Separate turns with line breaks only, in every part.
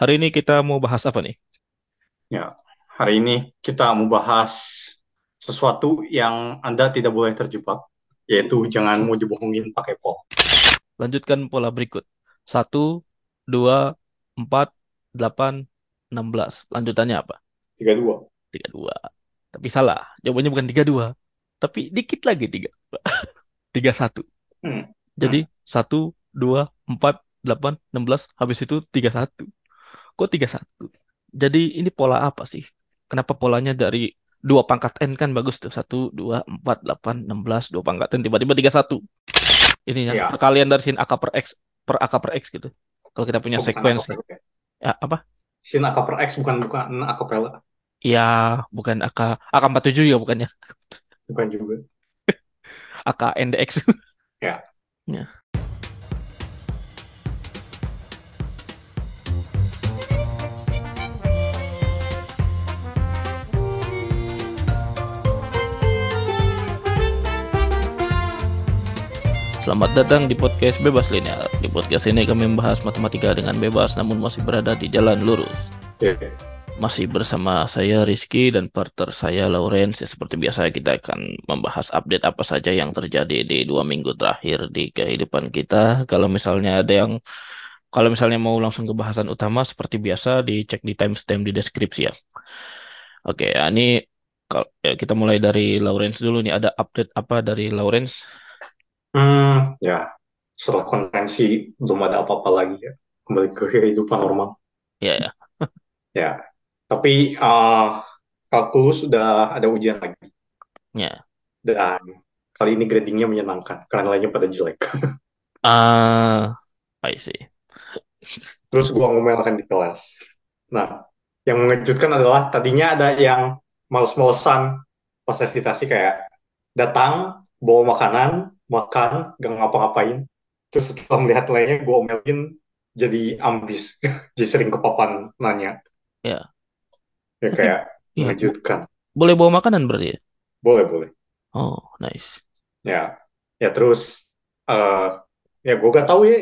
Hari ini kita mau bahas apa nih?
Ya, hari ini kita mau bahas sesuatu yang Anda tidak boleh terjebak, yaitu jangan mau dibohongin pakai pol.
Lanjutkan pola berikut. 1, 2, 4, 8, 16. Lanjutannya apa?
32.
32. Tapi salah. Jawabannya bukan 32. Tapi dikit lagi 3. 31.
Hmm.
Jadi 1, 2, 4, 8, 16. Habis itu 31. Kok 31? Jadi ini pola apa sih? Kenapa polanya dari dua pangkat N kan bagus tuh. 1, 2, 4, 8, 16. Dua pangkat N tiba-tiba 31. Ini ya,
Ya.
perkalian dari sin AK per X per AK per X gitu. Kalau kita punya
Oh,
sequence
acapella.
ya apa?
Sin AK per X bukan bukan acapella,
Ya, bukan AK AK47 ya bukannya.
bukan juga.
AK NDX.
Ya.
Ya. Selamat datang di podcast Bebas Linear. Di podcast ini kami membahas matematika dengan bebas namun masih berada di jalan lurus.
Ya.
Masih bersama saya Rizky dan partner saya Lawrence. Ya, seperti biasa kita akan membahas update apa saja yang terjadi di dua minggu terakhir di kehidupan kita. Kalau misalnya ada yang kalau misalnya mau langsung ke bahasan utama seperti biasa dicek di timestamp di deskripsi ya. Oke, ya, ini ya, kita mulai dari Lawrence dulu nih. Ada update apa dari Lawrence?
Hmm, ya. Setelah konferensi belum ada apa-apa lagi ya. Kembali ke kehidupan normal.
Ya, ya.
Ya. Tapi eh, kalkulus sudah ada ujian lagi.
Ya.
Dan kali ini gradingnya menyenangkan karena lainnya pada jelek.
Ah, I see.
Terus gua ngomelkan di kelas. Nah, yang mengejutkan adalah tadinya ada yang males-malesan pas presentasi kayak datang, bawa makanan, makan, gak ngapa-ngapain. Terus setelah melihat lainnya, gue omelin jadi ambis. jadi sering ke papan nanya.
Ya.
Ya kayak
Iya,
mengejutkan.
boleh bawa makanan berarti ya?
Boleh, boleh.
Oh, nice.
Ya, ya terus eh ya gue gak tahu ya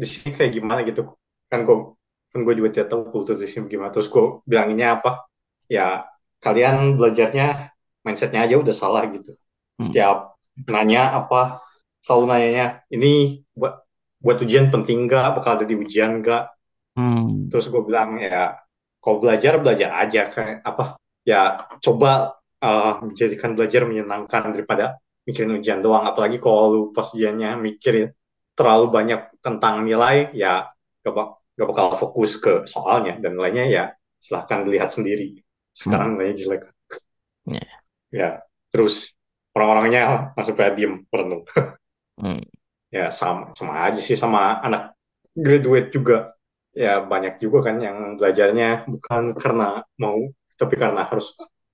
di sini kayak gimana gitu. Kan gue kan gue juga tidak tahu kultur di sini gimana. Terus gue bilanginnya apa? Ya kalian belajarnya mindsetnya aja udah salah gitu.
Hmm.
Tiap nanya apa selalu nanyanya ini buat buat ujian penting nggak? Bakal ada di ujian nggak?
Hmm.
Terus gue bilang ya kalau belajar belajar aja kayak apa? Ya coba eh, menjadikan belajar menyenangkan daripada mikirin ujian doang. Apalagi kalau lu pas ujiannya mikirin terlalu banyak tentang nilai, ya gak, bak- gak bakal fokus ke soalnya dan lainnya ya silahkan dilihat sendiri. Sekarang nilainya jelek.
Ya.
Ya, terus orang-orangnya langsung pada diem merenung.
Hmm.
Ya sama sama aja sih sama anak graduate juga. Ya banyak juga kan yang belajarnya bukan karena mau, tapi karena harus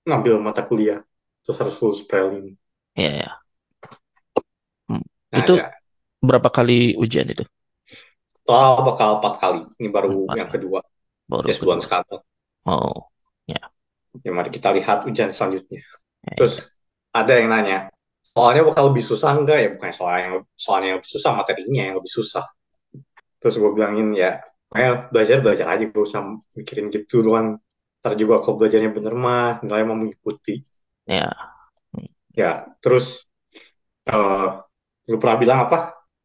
ngambil mata kuliah, terus harus lulus prelim.
Ya, ya. Hmm.
Nah,
Itu
ya,
berapa kali ujian itu?
total bakal empat kali. Ini baru
Empat
yang
kali.
kedua,
Baru
ya sebulan
kedua.
sekali.
Oh,
Ya mari kita lihat ujian selanjutnya.
ya,
Terus ada yang nanya, soalnya bakal lebih susah enggak ya? Bukan soal yang soalnya yang lebih susah, materinya yang lebih susah. Terus gue bilangin ya, kayak belajar belajar aja, gak usah mikirin gitu doang. Ntar juga kalau belajarnya bener mah, nilai mau mengikuti.
ya.
Ya, terus eh lu pernah bilang apa?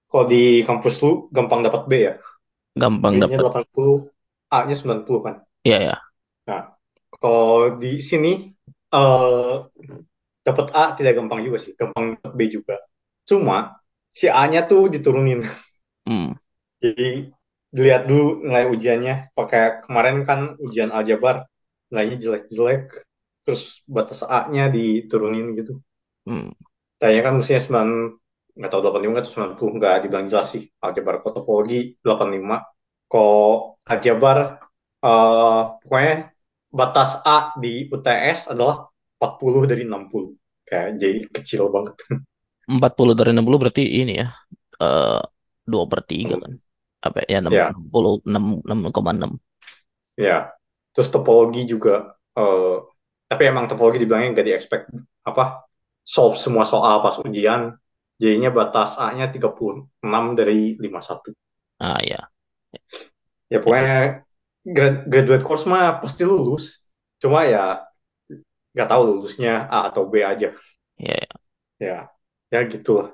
Kalau di kampus lu gampang dapat B ya?
Gampang dapat.
80, A-nya 90 kan?
Ya, ya.
Nah, kalau di sini eh dapat A tidak gampang juga sih, gampang dapat B juga. Cuma si A-nya tuh diturunin.
Hmm.
Jadi dilihat dulu nilai ujiannya. Pakai kemarin kan ujian aljabar nilainya jelek-jelek, terus batas A-nya diturunin gitu.
Hmm.
Kayaknya kan mestinya 9, nggak tahu 85 atau 90, nggak dibilang jelas sih. Aljabar kok topologi 85. Kok aljabar, eh, pokoknya batas A di UTS adalah 40 dari 60. Kayak jadi kecil banget.
40 dari 60 berarti ini ya. Eh 2 per 3 kan. Apa ya?
Ya,
60, 6, 6,6.
ya. Terus topologi juga, eh, tapi emang topologi dibilangnya nggak di-expect apa solve semua soal pas ujian. Jadinya batas A-nya 36 dari 51.
Ah, ya.
Ya pokoknya grad- graduate course mah pasti lulus. Cuma ya nggak tahu lulusnya A atau B aja.
Ya,
Ya, ya gitu lah.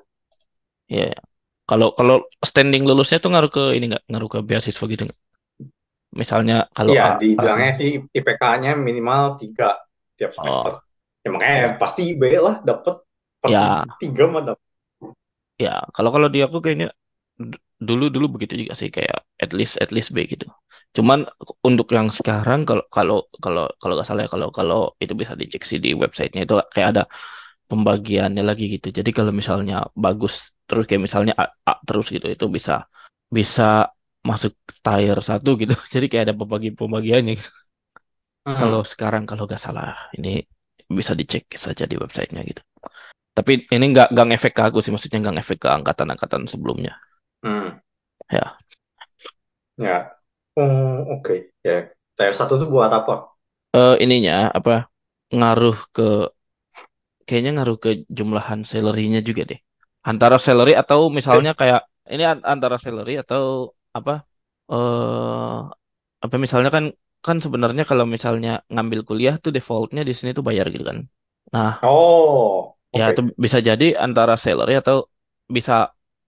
ya. ya. Kalau kalau standing lulusnya tuh ngaruh ke ini nggak? Ngaruh ke beasiswa gitu nggak? Misalnya kalau
Iya, dibilangnya sih IPK-nya minimal tiga tiap semester.
Oh,
Ya makanya
ya.
pasti B lah dapet. Pasti
Ya,
tiga mah dapet.
ya. Kalau kalau di aku kayaknya dulu dulu begitu juga sih kayak at least at least B gitu. Cuman untuk yang sekarang kalau kalau kalau kalau nggak salah ya kalau kalau itu bisa dicek sih di websitenya itu kayak ada pembagiannya lagi gitu. Jadi kalau misalnya bagus terus kayak misalnya A, A terus gitu itu bisa bisa masuk tier satu gitu. Jadi kayak ada pembagi pembagiannya. gitu. Kalau
Hmm,
sekarang kalau nggak salah ini bisa dicek saja di websitenya gitu. Tapi ini nggak nggak ngefek ke aku sih, maksudnya nggak ngefek ke angkatan-angkatan sebelumnya.
hmm,
Ya,
ya. Oh, oke. Ya, tier satu tuh buat apa?
Eh ininya apa ngaruh ke kayaknya ngaruh ke jumlahan salary-nya juga deh. Antara salary atau
Eh,
misalnya kayak ini an- antara salary atau apa eh apa misalnya kan kan sebenarnya kalau misalnya ngambil kuliah tuh defaultnya di sini tuh bayar gitu kan. Nah,
Oh,
ya itu
oke.
bisa jadi antara salary atau bisa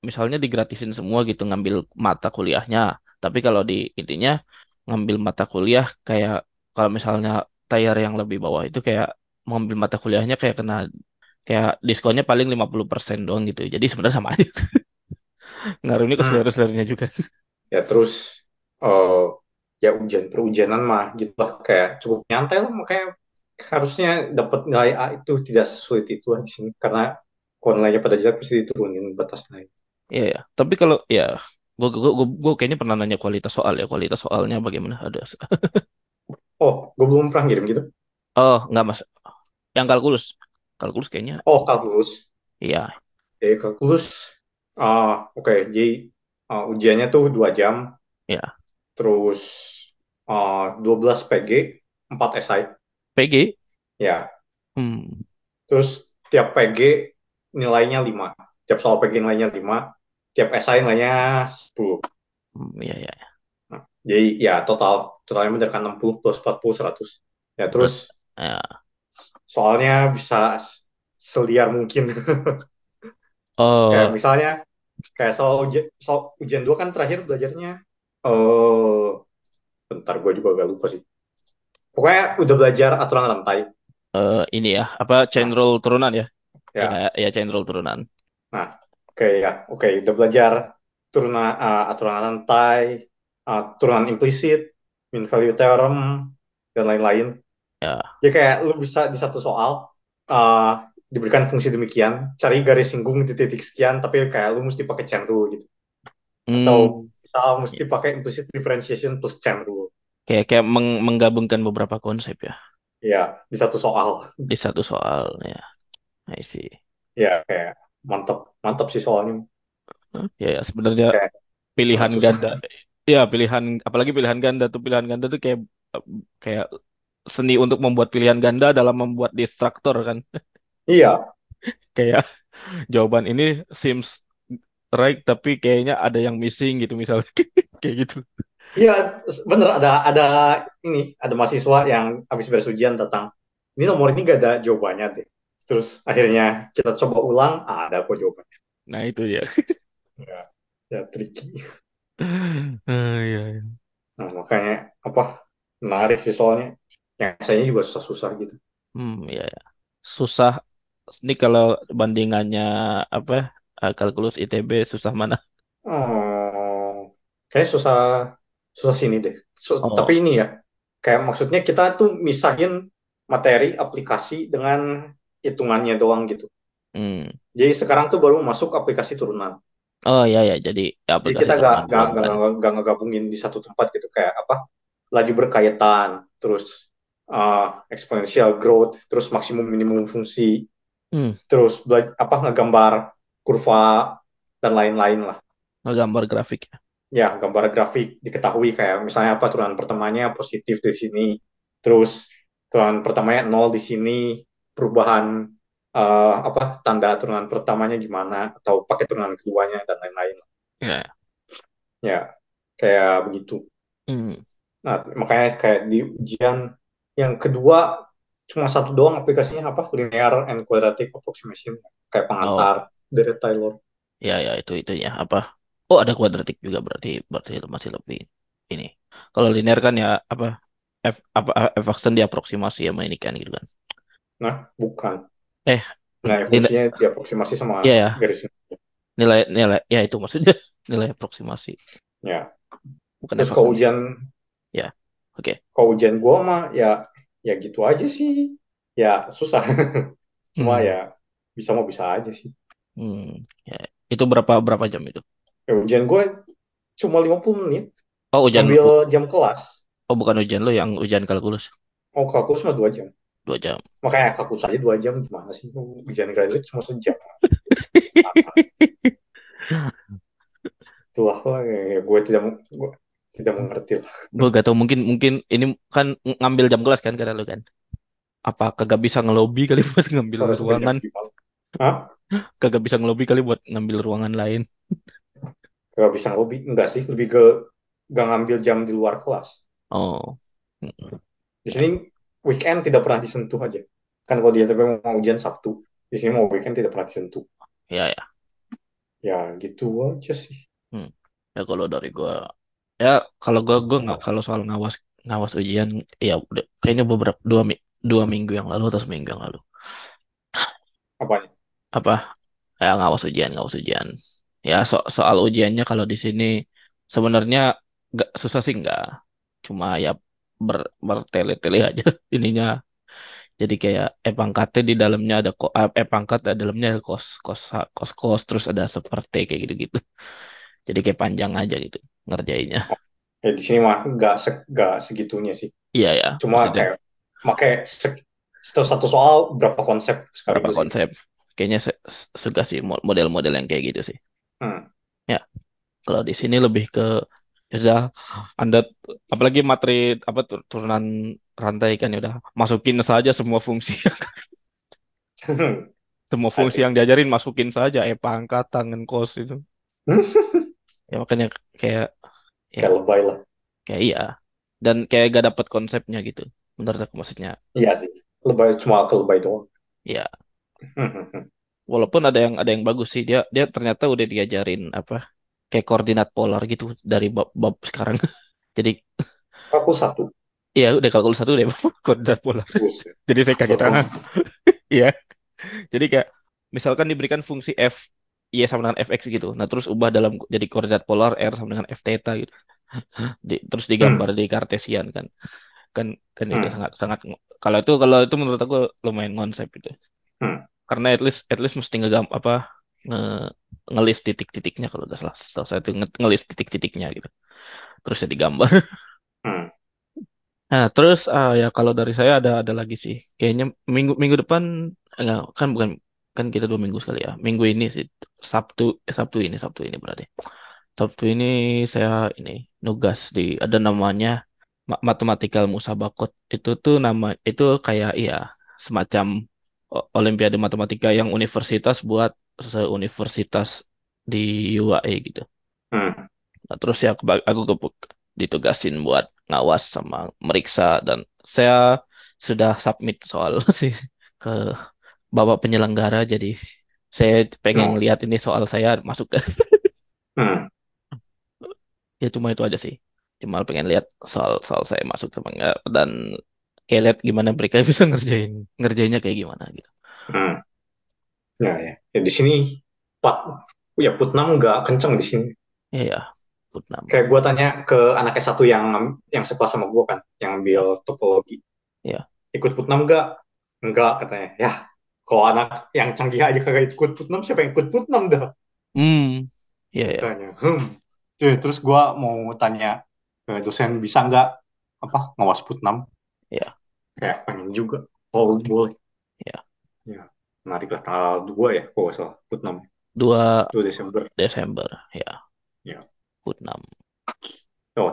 misalnya digratisin semua gitu ngambil mata kuliahnya. Tapi kalau di intinya ngambil mata kuliah kayak kalau misalnya tier yang lebih bawah itu kayak mengambil mata kuliahnya kayak kena kayak diskonnya paling 50% doang gitu. Jadi sebenarnya sama aja. Ngaruhnya ke
Hmm.
selera-seleranya juga.
Ya terus eh ya ujian perujianan mah gitu lah kayak cukup nyantai lah makanya harusnya dapat nilai A itu tidak sesulit itu lah di sini karena kalau nilainya pada jelek pasti diturunin batas nilai.
Iya ya. Tapi kalau ya gue gue gue gue kayaknya pernah nanya kualitas soal ya. Kualitas soalnya bagaimana? Ada.
Oh, gue belum pernah ngirim gitu.
Oh, nggak Mas. Yang kalkulus. Kalkulus kayaknya
Oh, kalkulus.
iya.
Jadi kalkulus, ah oke, jadi ah, ujiannya tuh dua jam,
Ya.
terus ah, 12 PG, 4 esai.
PG.
Ya,
Hmm.
terus tiap PG nilainya 5. Tiap soal PG nilainya 5, tiap esai nilainya 10.
Hmm, iya ya.
Nah, jadi ya total totalnya berdasarkan 60 plus 40 100. Ya terus.
Ya.
soalnya bisa seliar mungkin. Kayak
Oh,
misalnya kayak soal ujian, soal ujian dua kan terakhir belajarnya eh bentar gue juga gak lupa sih. Pokoknya udah belajar aturan rantai.
eh, ini ya. Apa chain
Nah,
rule turunan ya? Ya,
ya.
ya chain rule turunan.
Nah, oke ya. Oke, udah belajar turunan uh, aturan rantai, uh, turunan implisit, mean value theorem dan lain-lain.
Ya.
Jadi kayak lu bisa di satu soal uh, diberikan fungsi demikian, cari garis singgung di titik sekian, tapi kayak lu mesti pakai chain rule gitu. Atau
Hmm.
misal mesti pakai implicit differentiation plus chain rule.
Kayak kayak meng- menggabungkan beberapa konsep ya
Ya, di satu soal.
di satu soal ya. I see.
Ya, kayak mantap. Mantap sih soalnya.
Ya, ya sebenarnya
Kayak
pilihan
susah.
ganda. Ya, pilihan apalagi pilihan ganda tuh pilihan ganda tuh kayak kayak seni untuk membuat pilihan ganda dalam membuat destruktor kan.
Iya,
Kayak jawaban ini seems right tapi kayaknya ada yang missing gitu misalnya. Kayak gitu.
iya, bener ada ada ini ada mahasiswa yang habis beres ujian tentang ini nomor ini gak ada jawabannya deh. Terus akhirnya kita coba ulang, ah, ada kok jawabannya.
Nah, itu ya.
Ya, ya tricky.
Ah, iya, iya.
Nah, makanya apa menarik sih soalnya. Yang saya juga susah-susah gitu.
Hmm, iya, ya. Susah. Ini kalau bandingannya apa? eh, Kalkulus ITB susah mana?
Oh, kayak susah susah sini deh. So- tapi
Oh,
ini ya, kayak maksudnya kita tuh misahin materi aplikasi dengan hitungannya doang gitu.
hmm.
Jadi sekarang tuh baru masuk aplikasi turunan.
Oh iya ya, jadi
Jadi kita gak, gak, gak, gak, gak ngegabungin di satu tempat gitu kayak apa laju berkaitan, terus uh, exponential growth, terus maksimum minimum fungsi,
Hmm,
terus apa ngegambar kurva dan lain-lain lah.
ngegambar grafik ya.
Ya, gambar grafik diketahui kayak misalnya apa turunan pertamanya positif di sini, terus turunan pertamanya nol di sini, perubahan uh, apa tanda turunan pertamanya gimana atau pakai turunan keduanya dan lain-lain.
Ya.
Ya, kayak begitu.
Hmm.
Nah, makanya kayak di ujian yang kedua cuma satu doang aplikasinya apa? Linear and Quadratic Approximation kayak
Oh,
pengantar dari Taylor.
ya ya itu itu ya apa? Oh, ada kuadratik juga berarti berarti masih lebih ini. Kalau linear kan ya apa? F apa F action diaproksimasi sama ini kan gitu kan.
Nah, bukan.
Eh,
Nah,
nilai
fungsinya diaproksimasi sama
ya ya,
garis
nilai nilai ya itu maksudnya nilai aproksimasi.
Ya.
Bukan
Terus kalau ujian
Ya. Oke.
kalau ujian gua mah ya ya gitu aja sih. Ya susah. Cuma
Hmm.
ya bisa mau bisa aja sih.
Hmm. Ya. Itu berapa berapa jam itu?
Ya, ujian gue cuma 50 menit.
Oh, ujian
Ambil jam kelas.
oh bukan ujian lo yang ujian kalkulus
Oh, kalkulus mah 2 jam.
Dua jam.
Makanya kalkulus aja 2 jam gimana sih? Ujian graduate cuma sejam. Itulah lah, ya, gue tidak gue tidak mengerti lah.
Gue gak tau mungkin mungkin ini kan ng- ngambil jam kelas kan kata lo kan. Apa kagak bisa ngelobi kali buat ngambil
jam
ruangan?
5. Hah?
Kagak bisa ngelobi kali buat ngambil ruangan lain.
Gak bisa ngelobi. Enggak sih, lebih ke gak ngambil jam di luar kelas.
Oh.
Di sini weekend tidak pernah disentuh aja. Kan kalau dia tapi mau ujian Sabtu, di sini mau weekend tidak pernah disentuh.
Ya ya.
Ya gitu aja sih.
Hmm. Ya kalau dari gua ya kalau gua gua nggak kalau soal ngawas ngawas ujian ya udah kayaknya beberapa dua dua minggu yang lalu atau seminggu yang lalu
Apanya?
apa ya ngawas ujian ngawas ujian ya so soal ujiannya kalau di sini sebenarnya nggak susah sih nggak cuma ya ber bertele-tele aja ininya jadi kayak e pangkatnya di dalamnya ada ko eh E pangkat di dalamnya ada kos kos kos kos terus ada seperti kayak gitu-gitu jadi kayak panjang aja gitu ngerjainnya
Ya di sini mah nggak se segitunya sih.
iya ya
Cuma
maksudnya
kayak pakai satu satu soal berapa konsep
berapa
sih.
konsep kayaknya se- suka sih mo- model-model yang kayak gitu sih
Hmm.
ya kalau di sini lebih ke ya udah anda apalagi materi apa tur- turunan rantai kan ya udah masukin saja semua fungsi semua fungsi yang diajarin masukin saja. Eh pangkat tangan kos itu. Ya makanya kayak ya.
Kayak lebay lah.
kayak iya. Dan kayak gak dapet konsepnya gitu menurut aku maksudnya.
Iya sih. Lebay cuma lebay doang.
ya walaupun ada yang ada yang bagus sih. Dia dia ternyata udah diajarin apa kayak koordinat polar gitu dari bab, bab sekarang jadi
Aku satu.
iya udah kalkulus satu deh koordinat polar
Buset.
jadi saya kaget
Betul.
ah iya jadi kayak misalkan diberikan fungsi f y sama dengan fx gitu nah terus ubah dalam jadi koordinat polar r sama dengan f theta gitu Di- terus digambar di kartesian kan kan kan itu
Hmm.
sangat sangat kalau itu kalau itu menurut aku lumayan konsep itu
Hmm.
karena at least at least mesti ngegam apa nge ngelis titik-titiknya kalau udah selesai selesai itu nge ngelis titik-titiknya gitu. Terus jadi gambar.
Hmm.
nah terus ah, ya kalau dari saya ada ada lagi sih. Kayaknya minggu minggu depan enggak kan bukan kan kita dua minggu sekali ya. Minggu ini sih Sabtu eh, Sabtu ini Sabtu ini berarti. Sabtu ini saya ini nugas di ada namanya ma- mathematical musabakot. Itu tuh nama itu kayak iya semacam olimpiade matematika yang universitas buat se-universitas di UAE gitu.
Hmm.
Nah, terus ya aku ke- ditugasin buat ngawas sama meriksa dan saya sudah submit soal sih ke bapak penyelenggara jadi saya pengen
No.
lihat ini soal saya masuk ke
Hmm.
ya cuma itu aja sih cuma pengen lihat soal soal saya masuk apa enggak dan kayak lihat gimana mereka bisa ngerjain ngerjainnya kayak gimana gitu
Hmm. Ya, ya. Ya, di sini Pak ya Putnam nggak kenceng di sini.
ya ya Putnam
Kayak gue tanya ke anak S1 yang yang sekelas sama gue kan, yang ambil topologi.
ya
Ikut Putnam nggak? Nggak katanya. Ya, kalau anak yang canggih aja kagak ikut Putnam, siapa yang ikut Putnam dah?
hmm ya ya
Katanya. Hmm. Tuh, terus gue mau tanya ke dosen bisa nggak apa ngawas Putnam?
ya
Kayak pengen juga. Oh boleh.
ya
Ya, menarik lah tanggal 2 ya, nggak salah Putnam.
2
2 Desember.
Desember ya
Ya.
Putnam
Oh,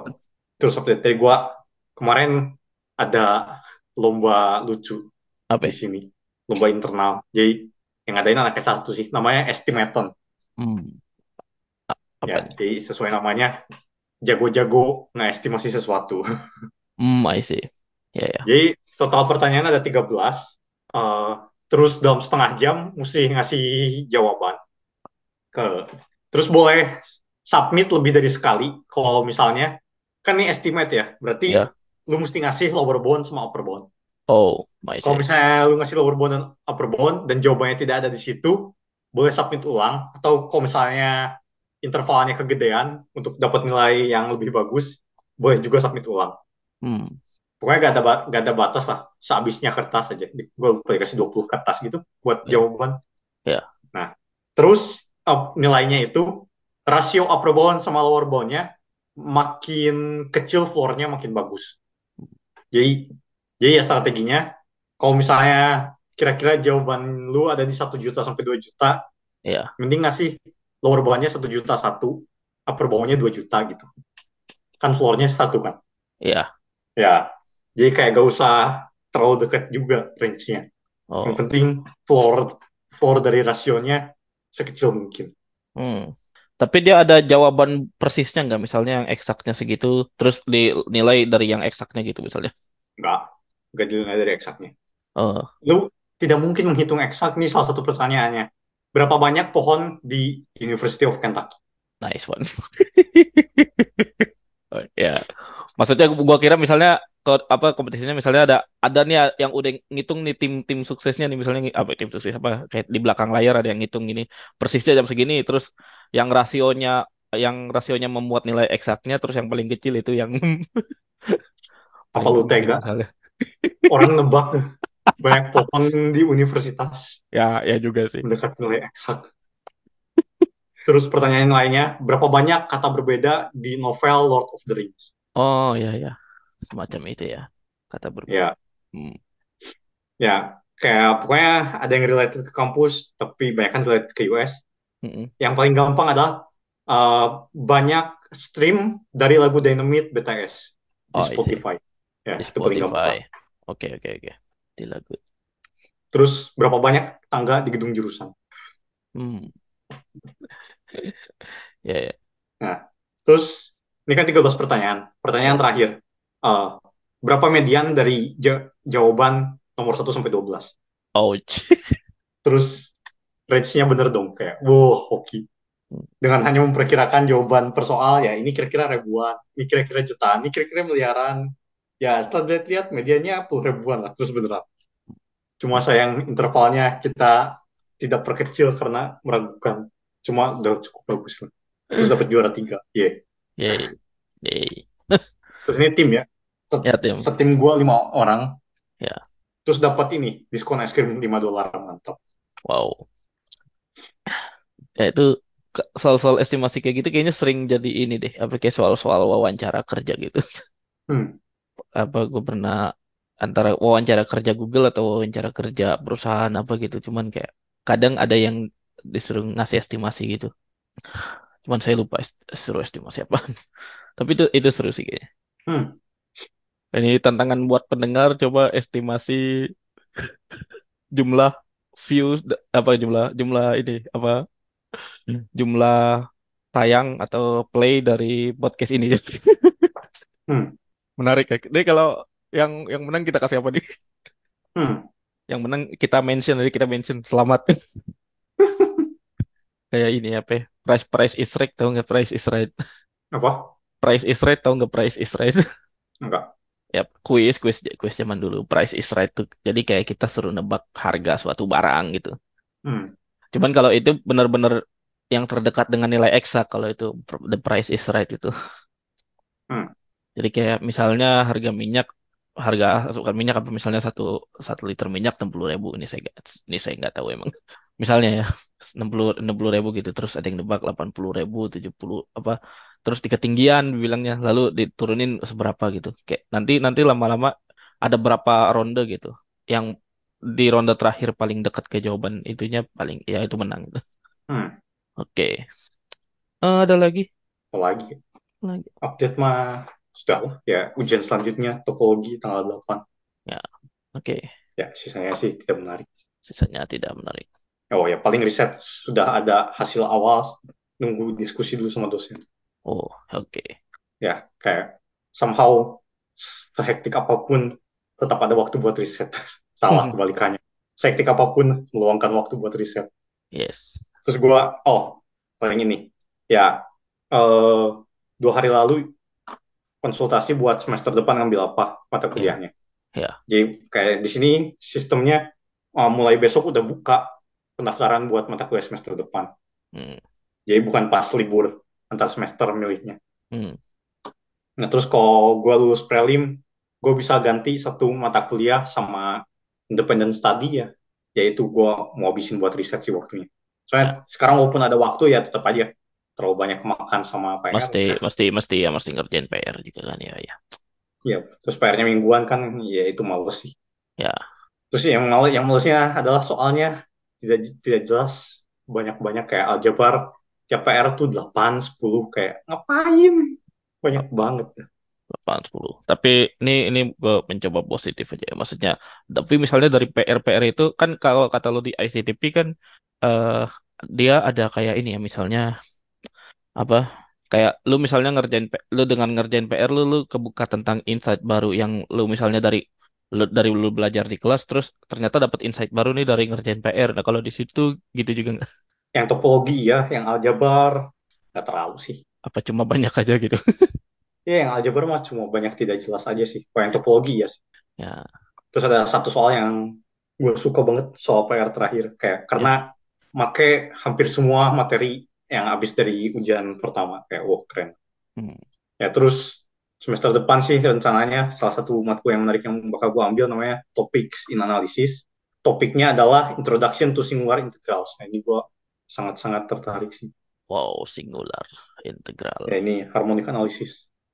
terus update dari gua kemarin ada lomba lucu
apa
di sini, lomba internal. Jadi yang ngadain anak satu sih, namanya Estimaton.
hmm apa
Ya,
nih
jadi sesuai namanya jago-jago ngestimasi sesuatu.
Hmm, I see. Ya, ya.
Jadi total pertanyaan ada 13. Uh, terus dalam setengah jam mesti ngasih jawaban. Ke, terus boleh submit lebih dari sekali. Kalau misalnya, kan ini estimate ya, berarti
Ya.
lu mesti ngasih lower bound sama upper bound.
Oh, I
Kalau misalnya lu ngasih lower bound dan upper bound dan jawabannya tidak ada di situ, boleh submit ulang. Atau kalau misalnya intervalnya kegedean untuk dapat nilai yang lebih bagus, boleh juga submit ulang.
Hmm.
Pokoknya gak ada, gak ada batas lah. Sehabisnya kertas aja. Gue lupa dikasih 20 kertas gitu buat
Ya.
jawaban.
Ya.
Nah, terus uh, nilainya itu rasio upper bound sama lower boundnya makin kecil floornya makin bagus. Jadi, jadi ya strateginya, kalau misalnya kira-kira jawaban lu ada di 1 juta sampai 2 juta,
Ya.
mending ngasih lower boundnya 1 juta satu, upper boundnya 2 juta gitu. Kan floornya satu kan.
Ya.
Ya, jadi kayak gak usah terlalu dekat juga range-nya.
Oh.
Yang penting floor floor dari rasionya sekecil mungkin.
Hmm. Tapi dia ada jawaban persisnya nggak? Misalnya yang eksaknya segitu, terus dinilai dari yang eksaknya gitu misalnya.
Enggak, enggak dinilai dari eksaknya.
Oh,
Lu tidak mungkin menghitung eksak. Ini salah satu pertanyaannya. Berapa banyak pohon di University of Kentucky?
nice one. Oh, ya. Maksudnya gua kira misalnya ke apa kompetisinya misalnya ada ada nih yang udah ngitung nih tim-tim suksesnya nih misalnya apa tim sukses apa kayak di belakang layar ada yang ngitung ini persisnya jam segini terus yang rasionya yang rasionya memuat nilai eksaknya terus yang paling kecil itu yang
Apa lu tega?
misalnya.
Orang nebak banyak pohon di universitas
Ya, ya juga sih.
mendekat nilai eksak. Terus pertanyaan lainnya, berapa banyak kata berbeda di novel Lord of the Rings?
Oh, ya ya. Semacam itu ya. Kata berbeda.
Ya,
Hmm.
ya kayak pokoknya ada yang related ke kampus, tapi banyak kan related ke US.
Mm-mm.
Yang paling gampang adalah uh, banyak stream dari lagu Dynamite BTS di
Oh, see.
Spotify. Ya,
Di
itu paling gampang.
Spotify. Oke, oke, oke. Di lagu.
Terus berapa banyak tangga di gedung jurusan?
Hmm. Ya, ya.
Nah, terus ini kan 13 pertanyaan. Pertanyaan terakhir. Uh, berapa median dari ja- jawaban nomor 1 sampai 12?
Ouch.
Terus range-nya bener dong kayak wow, hoki. Dengan hanya memperkirakan jawaban per soal ya ini kira-kira ribuan, ini kira-kira jutaan, ini kira-kira miliaran. Ya setelah lihat-lihat medianya puluh ribuan lah terus beneran. Cuma sayang intervalnya kita tidak perkecil karena meragukan. Cuma udah cukup bagus lah. Terus dapat juara tiga. Yeah.
Yeay. Yeay.
Terus ini tim ya. Set-
Ya, tim.
Setim gua lima orang.
Ya.
Terus dapat ini diskon es krim 5 dolar mantap.
Wow. Ya itu soal-soal estimasi kayak gitu kayaknya sering jadi ini deh. Apa kayak soal-soal wawancara kerja gitu.
Hmm.
Apa gue pernah antara wawancara kerja Google atau wawancara kerja perusahaan apa gitu. Cuman kayak kadang ada yang disuruh ngasih estimasi gitu. Cuman saya lupa est- suruh estimasi apa. Tapi itu itu seru sih kayaknya.
Hmm.
Ini tantangan buat pendengar coba estimasi jumlah views apa jumlah jumlah ini apa jumlah tayang atau play dari podcast ini.
Hmm.
Menarik ya. Jadi kalau yang yang menang kita kasih apa nih?
Hmm.
Yang menang kita mention jadi kita mention selamat. Kayak ini apa? ya? Price price is right tahu nggak price is right?
Apa?
Price is right tahu nggak price is right?
Enggak.
Ya, kuis, kuis, kuis zaman dulu. Price is right tuh. Jadi kayak kita suruh nebak harga suatu barang gitu.
Hmm.
Cuman kalau itu benar-benar yang terdekat dengan nilai eksak kalau itu the price is right itu.
Hmm.
Jadi kayak misalnya harga minyak, harga asupan minyak apa misalnya satu satu liter minyak enam puluh ribu ini saya nggak ini saya nggak tahu emang. Misalnya ya enam puluh enam puluh ribu gitu terus ada yang nebak delapan puluh ribu tujuh puluh apa terus di ketinggian bilangnya lalu diturunin seberapa gitu kayak nanti nanti lama-lama ada berapa ronde gitu yang di ronde terakhir paling dekat ke jawaban itunya paling ya itu menang gitu.
Hmm.
Oke. Eh, ada lagi?
Apa lagi?
Lagi.
Update mah sudah lah. Ya, ujian selanjutnya topologi tanggal 8.
Oke.
Ya, sisanya sih tidak menarik.
Sisanya tidak menarik.
Oh ya, paling riset sudah ada hasil awal. Nunggu diskusi dulu sama dosen.
Oh, oke.
ya kayak somehow sehektik apa pun tetap ada waktu buat riset. Salah kebalikannya. Sehektik apa pun meluangkan waktu buat riset.
Yes.
Terus gue, oh, paling ini. Ya, eh, dua hari lalu konsultasi buat semester depan ngambil apa mata kuliahnya.
Ya.
Jadi kayak di sini sistemnya uh, mulai besok udah buka pendaftaran buat mata kuliah semester depan.
Hmm.
Jadi bukan pas libur antar semester milihnya.
Hmm.
Nah terus kalau gue lulus prelim, gue bisa ganti satu mata kuliah sama independent study ya, yaitu gue mau habisin buat riset sih waktunya. Soalnya sekarang walaupun ada waktu ya tetap aja terlalu banyak kemakan sama PR.
Mesti mesti mesti ya mesti ngerjain PR juga kan ya ya.
Iya, terus PR-nya mingguan kan ya itu males sih.
Ya.
Terus yang males yang malesnya adalah soalnya tidak tidak jelas banyak-banyak kayak aljabar tiap PR tuh 8 10 kayak ngapain? Banyak banget.
8 10. Tapi ini ini gue mencoba positif aja ya. Maksudnya tapi misalnya dari PR PR itu kan kalau kata lo di ICTP kan eh dia ada kayak ini ya misalnya apa kayak lu misalnya ngerjain lu dengan ngerjain PR lu lu kebuka tentang insight baru yang lu misalnya dari lu dari lu belajar di kelas terus ternyata dapat insight baru nih dari ngerjain PR. Nah, kalau di situ gitu juga nggak?
Yang topologi ya, yang aljabar nggak terlalu sih.
Apa cuma banyak aja gitu?
Ya, yang aljabar mah cuma banyak tidak jelas aja sih. Kalau yang topologi ya sih.
Ya,
Terus ada satu soal yang gue suka banget soal PR terakhir. Kayak karena make hampir semua materi yang habis dari ujian pertama. Kayak wow keren.
hmm.
Ya terus semester depan sih rencananya salah satu matkul yang menarik yang bakal gue ambil namanya Topics in Analysis. Topiknya adalah Introduction to Singular Integrals. Nah ini gue sangat-sangat tertarik sih.
Wow, singular integral.
Ya ini harmonic analysis.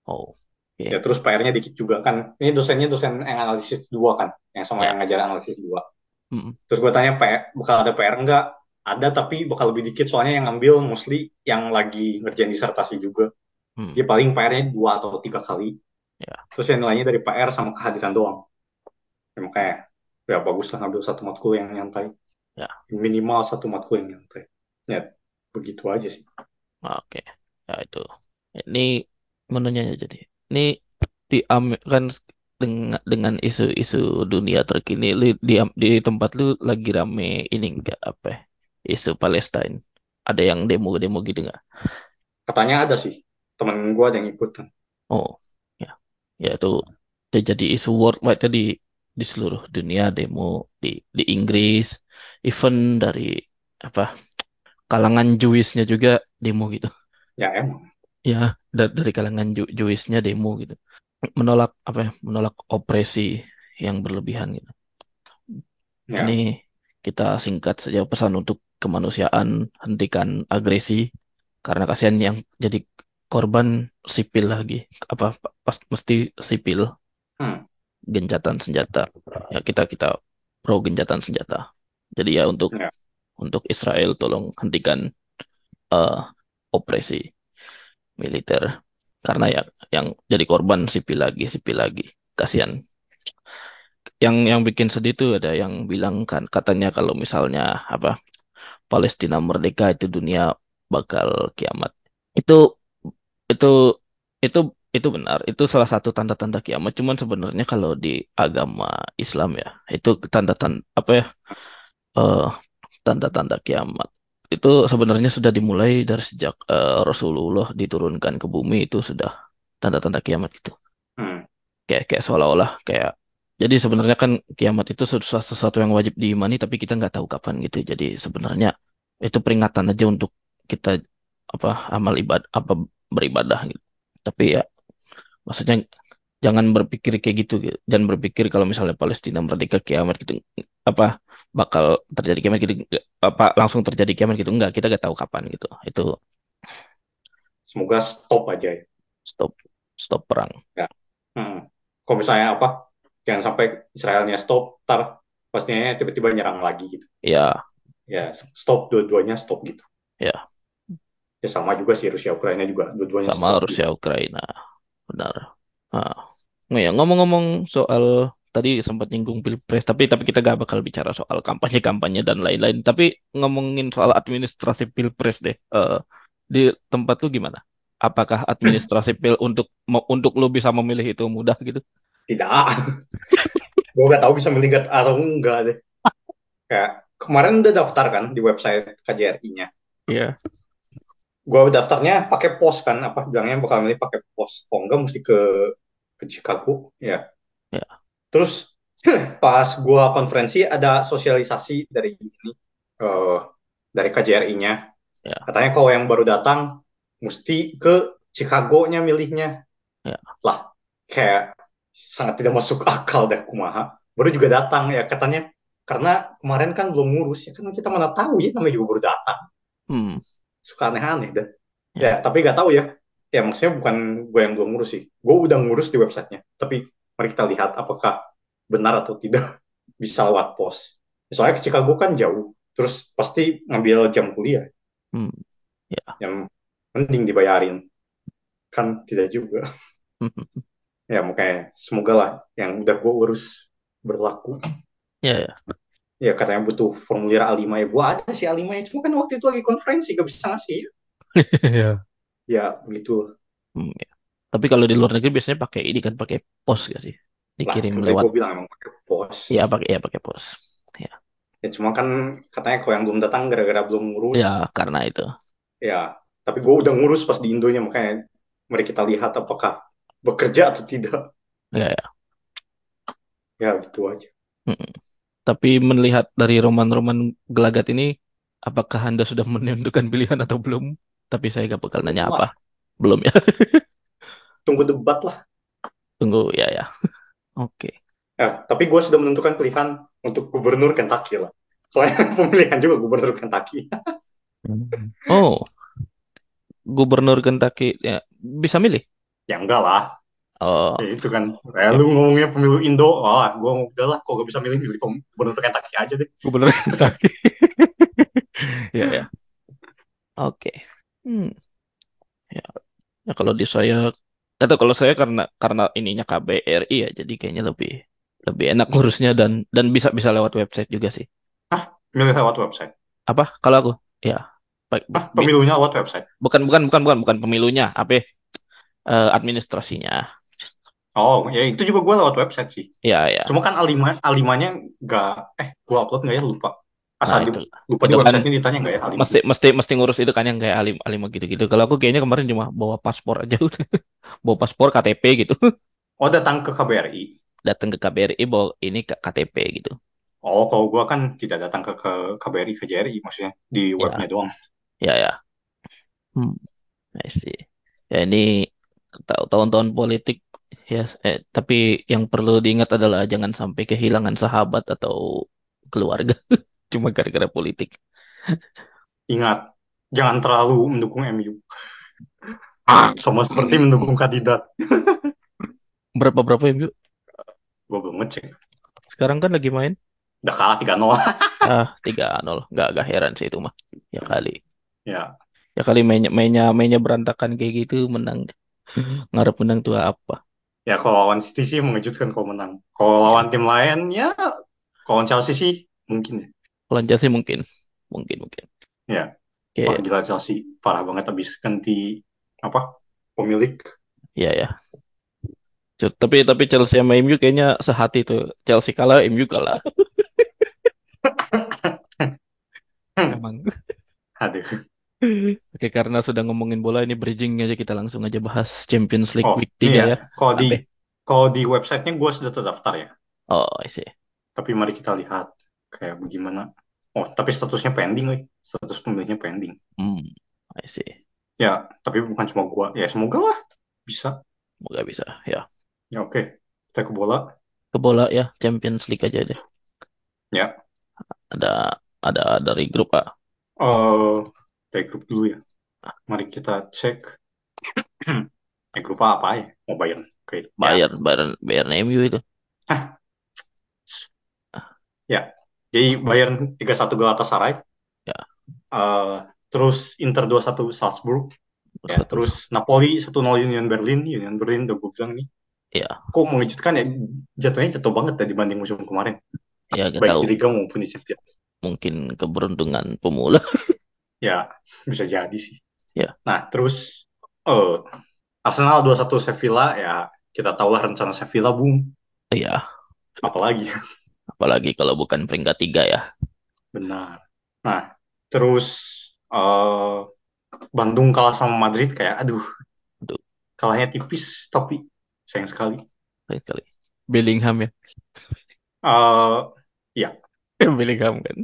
Oh,
Ya
oke.
terus PR-nya dikit juga kan. Ini dosennya dosen yang analisis dua kan, yang sama
Ya.
yang ngajar analisis dua.
Mm-mm.
Terus gue tanya PR, bakal ada PR enggak? Ada tapi bakal lebih dikit soalnya yang ngambil mostly yang lagi ngerjain disertasi juga.
Hmm.
Dia paling PR-nya dua atau tiga kali.
Ya.
Terus yang nilainya dari PR sama kehadiran doang. Ya, makanya ya bagus lah ngambil satu matkul yang nyantai.
Ya.
Minimal satu matkul yang nyantai. Ya begitu aja sih.
Oke, ya itu. Ini menunya jadi. Ini di kan dengan dengan isu-isu dunia terkini, lu di di tempat lu lagi rame ini enggak apa? ya, Isu Palestine. Ada yang demo-demo gitu nggak?
Katanya ada sih. Temen gue yang ikut kan.
Oh, ya, ya itu udah jadi isu worldwide tadi di seluruh dunia demo di di Inggris, even dari apa kalangan Jewisnya juga demo gitu.
Ya emang.
Ya, da- dari kalangan Ju Jewisnya demo gitu. Menolak apa ya? Menolak opresi yang berlebihan gitu.
Ya.
Ini kita singkat saja pesan untuk kemanusiaan, hentikan agresi karena kasihan yang jadi korban sipil lagi. Apa pas mesti sipil
Hmm.
gencatan senjata. Ya kita kita pro gencatan senjata. Jadi ya untuk
Ya.
untuk Israel tolong hentikan eh, opresi militer karena ya yang jadi korban sipil lagi sipil lagi kasihan yang yang bikin sedih tuh ada yang bilang kan katanya kalau misalnya apa Palestina merdeka itu dunia bakal kiamat itu itu itu itu benar. Itu salah satu tanda-tanda kiamat. Cuman sebenarnya kalau di agama Islam ya itu tanda-tanda apa ya eh, tanda-tanda kiamat. Itu sebenarnya sudah dimulai dari sejak eh, Rasulullah diturunkan ke bumi itu sudah tanda-tanda kiamat gitu
Hmm.
kayak kayak seolah-olah kayak jadi sebenarnya kan kiamat itu sesuatu, sesuatu yang wajib diimani tapi kita nggak tahu kapan gitu. Jadi sebenarnya itu peringatan aja untuk kita apa amal ibadah apa beribadah gitu tapi ya maksudnya jangan berpikir kayak gitu gitu. jangan berpikir kalau misalnya Palestina merdeka kiamat gitu apa bakal terjadi kiamat gitu apa langsung terjadi kiamat gitu enggak kita nggak tahu kapan gitu itu
Semoga stop aja ya.
stop stop perang
Hmm. Kalau misalnya apa, jangan sampai Israelnya stop, ntar pastinya tiba-tiba nyerang lagi gitu.
ya
Ya, stop dua-duanya stop gitu.
Ya.
Ya sama juga sih Rusia Ukraina juga dua-duanya
sama Rusia Ukraina benar ah oh ya ngomong-ngomong soal tadi sempat nyinggung pilpres tapi tapi kita gak bakal bicara soal kampanye kampanye dan lain-lain tapi ngomongin soal administrasi pilpres deh Eh, di tempat lu gimana apakah administrasi pil untuk untuk lu bisa memilih itu mudah gitu?
Tidak. Gue gak tahu bisa milih nggak atau enggak deh. Kayak kemarin udah daftar kan di website KJRI-nya.
Iya.
Gue daftarnya pakai pos kan, apa bilangnya bakal milih pakai pos. Oh enggak mesti ke ke Chicago, ya.
Ya.
Terus pas gue konferensi ada sosialisasi dari ini eh, dari KJRI-nya.
Ya.
Katanya kalau yang baru datang mesti ke Chicago-nya milihnya.
Ya.
Lah, kayak sangat tidak masuk akal deh kumaha. Baru juga datang ya katanya karena kemarin kan belum ngurus ya kan kita mana tahu ya namanya juga baru datang.
Hmm.
Suka aneh-aneh dah.
Ya.
Ya, tapi nggak tahu ya. Ya maksudnya bukan gue yang belum ngurus sih. Gue udah ngurus di websitenya. Tapi mari kita lihat apakah benar atau tidak bisa lewat pos. Soalnya ke Chicago kan jauh. Terus pasti ngambil jam kuliah.
Hmm. Ya.
Yang mending dibayarin. Kan tidak juga. Ya makanya semoga lah yang udah gue urus berlaku.
Ya, ya.
Ya katanya butuh formulir A5 ya. Gue ada sih A5 ya. Cuma kan waktu itu lagi konferensi gak bisa ngasih.
Ya.
Ya begitu.
Hmm, ya. Tapi kalau di luar negeri biasanya pakai ini kan pakai pos gak sih? Dikirim
lah,
lewat.
gue bilang emang pakai pos.
Ya pakai ya pakai pos.
Ya cuma kan katanya kalau yang belum datang gara-gara belum ngurus.
Ya karena itu.
Ya, tapi gue udah ngurus pas di Indonya makanya mari kita lihat apakah bekerja atau tidak.
Ya, ya.
Ya gitu aja.
Mm-mm. Tapi melihat dari roman-roman gelagat ini, apakah Anda sudah menentukan pilihan atau belum? Tapi saya gak bakal nanya apa. Belum ya.
Tunggu debat lah.
Tunggu ya ya. Oke.
Ya, tapi gue sudah menentukan pilihan untuk gubernur Kentucky lah. Soalnya pemilihan juga gubernur Kentucky.
Oh, Gubernur Kentucky ya bisa milih.
Ya enggak lah.
Oh,
Ya, itu kan. Ya, lu ngomongnya pemilu Indo. Wah, gue udah lah. Kok gak bisa milih, milih gubernur Kentucky aja deh.
Gubernur Kentucky. Ya ya. Oke. Hmm. Ya. Ya kalau di saya atau kalau saya karena karena ininya KBRI ya, jadi kayaknya lebih lebih enak ngurusnya dan dan bisa bisa lewat website juga sih.
Milih lewat website.
Apa? Kalau aku ya baik
Ah, pemilunya lewat website.
bukan bukan bukan bukan bukan pemilunya, apa? ya? Eh, administrasinya.
Oh, ya itu juga gue lewat website sih.
Ya ya.
Cuma kan A5, A5-nya nggak, eh, gue upload nggak ya? Lupa. Asal
Nah,
di,
itu
lupa di
itu kan
ditanya nggak ya A5?
mesti mesti mesti ngurus itu kan yang kayak A5, A5 gitu-gitu. Kalau aku kayaknya kemarin cuma bawa paspor aja udah. Bawa paspor KTP gitu.
Oh, datang ke KBRI.
Datang ke KBRI bawa ini ke KTP gitu.
Oh, kalau gue kan tidak datang ke, ke KBRI, ke JRI maksudnya. Di
Ya,
webnya doang.
ya ya. Hmm, I see. Ya ini tahu tahun-tahun politik ya eh, tapi yang perlu diingat adalah jangan sampai kehilangan sahabat atau keluarga cuma gara-gara politik.
Ingat, jangan terlalu mendukung MU. Sama seperti mendukung kandidat.
Berapa-berapa ya, Bu?
Gue belum ngecek.
Sekarang kan lagi main.
Udah kalah 3-0.
Ah, 3-0. Nggak, nggak heran sih itu mah. Ya kali.
ya,
Ya kali mainnya mainnya mainnya berantakan kayak gitu menang. Ngarep menang tuh apa?
Ya kalau lawan City sih mengejutkan kalau menang. Kalau lawan
Ya,
tim lain, ya kalau lawan Chelsea sih mungkin ya.
kalau Chelsea mungkin. Mungkin mungkin.
Ya, wah
Oke,
gila Chelsea. Parah banget habis ganti apa pemilik.
ya ya. Cuk, Tapi tapi Chelsea sama MU kayaknya sehati tuh. Chelsea kalah, MU kalah. Emang.
Aduh.
Oke, karena sudah ngomongin bola ini bridging aja kita langsung aja bahas Champions League
Oh,
Week
ini
3
ya.
ya.
Kalau di kalau di websitenya gue sudah terdaftar ya.
Oh, I see.
Tapi mari kita lihat kayak bagaimana. Oh, tapi statusnya pending, weh. Status pemilihnya pending.
Hmm, I see.
Ya, tapi bukan cuma gua. Ya, semoga lah bisa.
Semoga bisa ya.
Ya, oke. Kita ke bola.
Ke bola ya, Champions League aja deh.
Ya.
Ada ada dari grup A.
eh dari grup dulu ya. Mari kita cek. eh, grup apa ya? Mau bayar. Oke. Ya.
Bayern, Bayern, Bayern MU itu.
Ya. Jadi Bayern 3-1 Galatasaray.
Ya,
Eh, terus Inter 2-1 Salzburg. Ya, terus Napoli 1-0 Union Berlin. Union Berlin udah gue bilang nih.
Ya,
Kok mengejutkan ya? Jatuhnya jatuh banget ya dibanding musim kemarin.
ya gak
Baik
tahu.
di Liga maupun di Champions.
Mungkin keberuntungan pemula.
Ya, bisa jadi sih.
Ya,
Nah, terus eh, Arsenal 2-1 Sevilla ya kita tahulah rencana Sevilla bung
Iya,
apalagi
apalagi kalau bukan peringkat tiga ya.
benar nah terus eh, Bandung kalah sama Madrid kayak aduh
Aduh,
kalahnya tipis tapi sayang sekali
sayang sekali. Bellingham ya.
eh ya
Bellingham kan.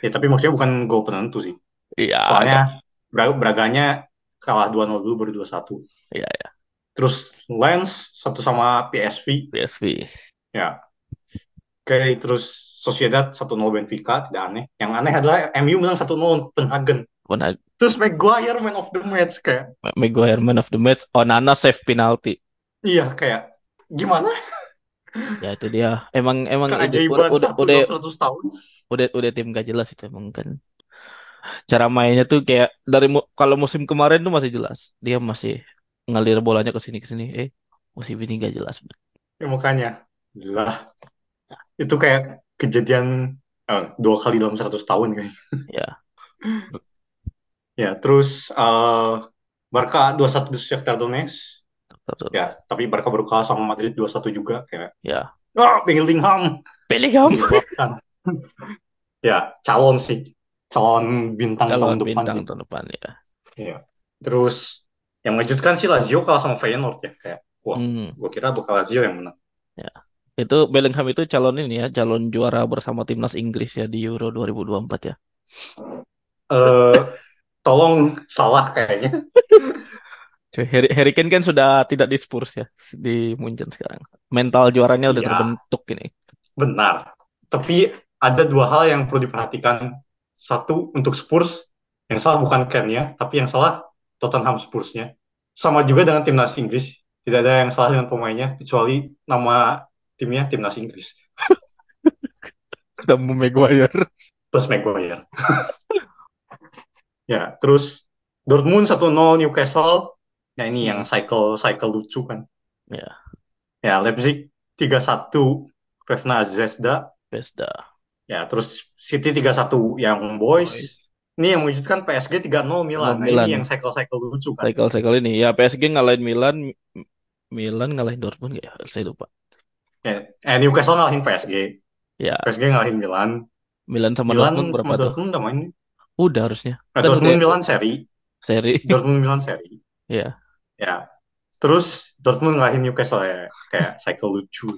Ya tapi maksudnya bukan gol penentu sih
Iya,
soalnya
agak.
Bra- Braganya kalah 2-0 dulu baru 2-1
Iya, ya.
terus Lens satu sama PSV
PSV.
ya oke terus Sociedad 1-0 Benfica tidak aneh yang aneh adalah MU menang 1-0 Copenhagen
ag-
terus Maguire man of the match kayak
Maguire man of the match. Onana save penalty.
iya kayak gimana
Ya itu dia. Emang emang udah
keajaiban
udah
satu
udah
100 tahun
udah udah tim gak jelas itu emang kan. Cara mainnya tuh kayak dari mu- kalau musim kemarin tuh masih jelas. Dia masih ngalir bolanya ke sini ke sini. Eh, musim ini gak jelas.
ya makanya lah itu kayak kejadian eh, dua kali dalam 100 tahun kayak
Ya,
ya terus eh Barca 2-1 di Shakhtar Donetsk
betul.
ya tapi Barca baru kalah sama Madrid 2-1 juga kayak
Ya,
ah Bellingham
Bellingham.
menyebabkan ya calon sih calon bintang
Kalau
tahun depan
bintang
sih
tahun depan ya.
Iya. terus yang mengejutkan sih Lazio kalah sama Feyenoord ya kayak wah
Hmm,
gue kira bakal Lazio yang menang
ya. Itu Bellingham itu calon ini ya, calon juara bersama timnas Inggris ya di Euro 2024 ya.
eh tolong salah kayaknya
Cuy, Harry, Harry Kane kan sudah tidak di Spurs ya, di Munchen sekarang. Mental juaranya udah
iya.
terbentuk ini.
benar tapi ada dua hal yang perlu diperhatikan. Satu untuk Spurs yang salah bukan Ken-nya tapi yang salah Tottenham Spurs-nya. Sama juga dengan timnas Inggris. Tidak ada yang salah dengan pemainnya kecuali nama timnya timnas Inggris.
Ketemu Maguire.
plus Maguire. Ya terus Dortmund 1-0 Newcastle ya ini yang
Hmm,
cycle cycle lucu kan
ya,
ya Leipzig 3-1 Crvena Zvezda
Pesda.
ya terus City 3-1 yang
Boys.
boys ini yang mengejutkan PSG 3-0
Sama
Milan nah
Milan.
ini yang cycle-cycle lucu kan
Cycle-cycle ini. Ya PSG ngalahin Milan. Milan ngalahin Dortmund nggak ya? Saya lupa.
ya, eh, Newcastle ngalahin PSG
Ya,
PSG ngalahin Milan
Milan sama Dortmund
Milan
berapa
sama? Dortmund udah main
Udah harusnya.
eh,
Kan
Dortmund Milan seri
seri.
Dortmund Milan seri
Ya.
Ya. Terus Dortmund ngalahin Newcastle ya kayak cycle lucu.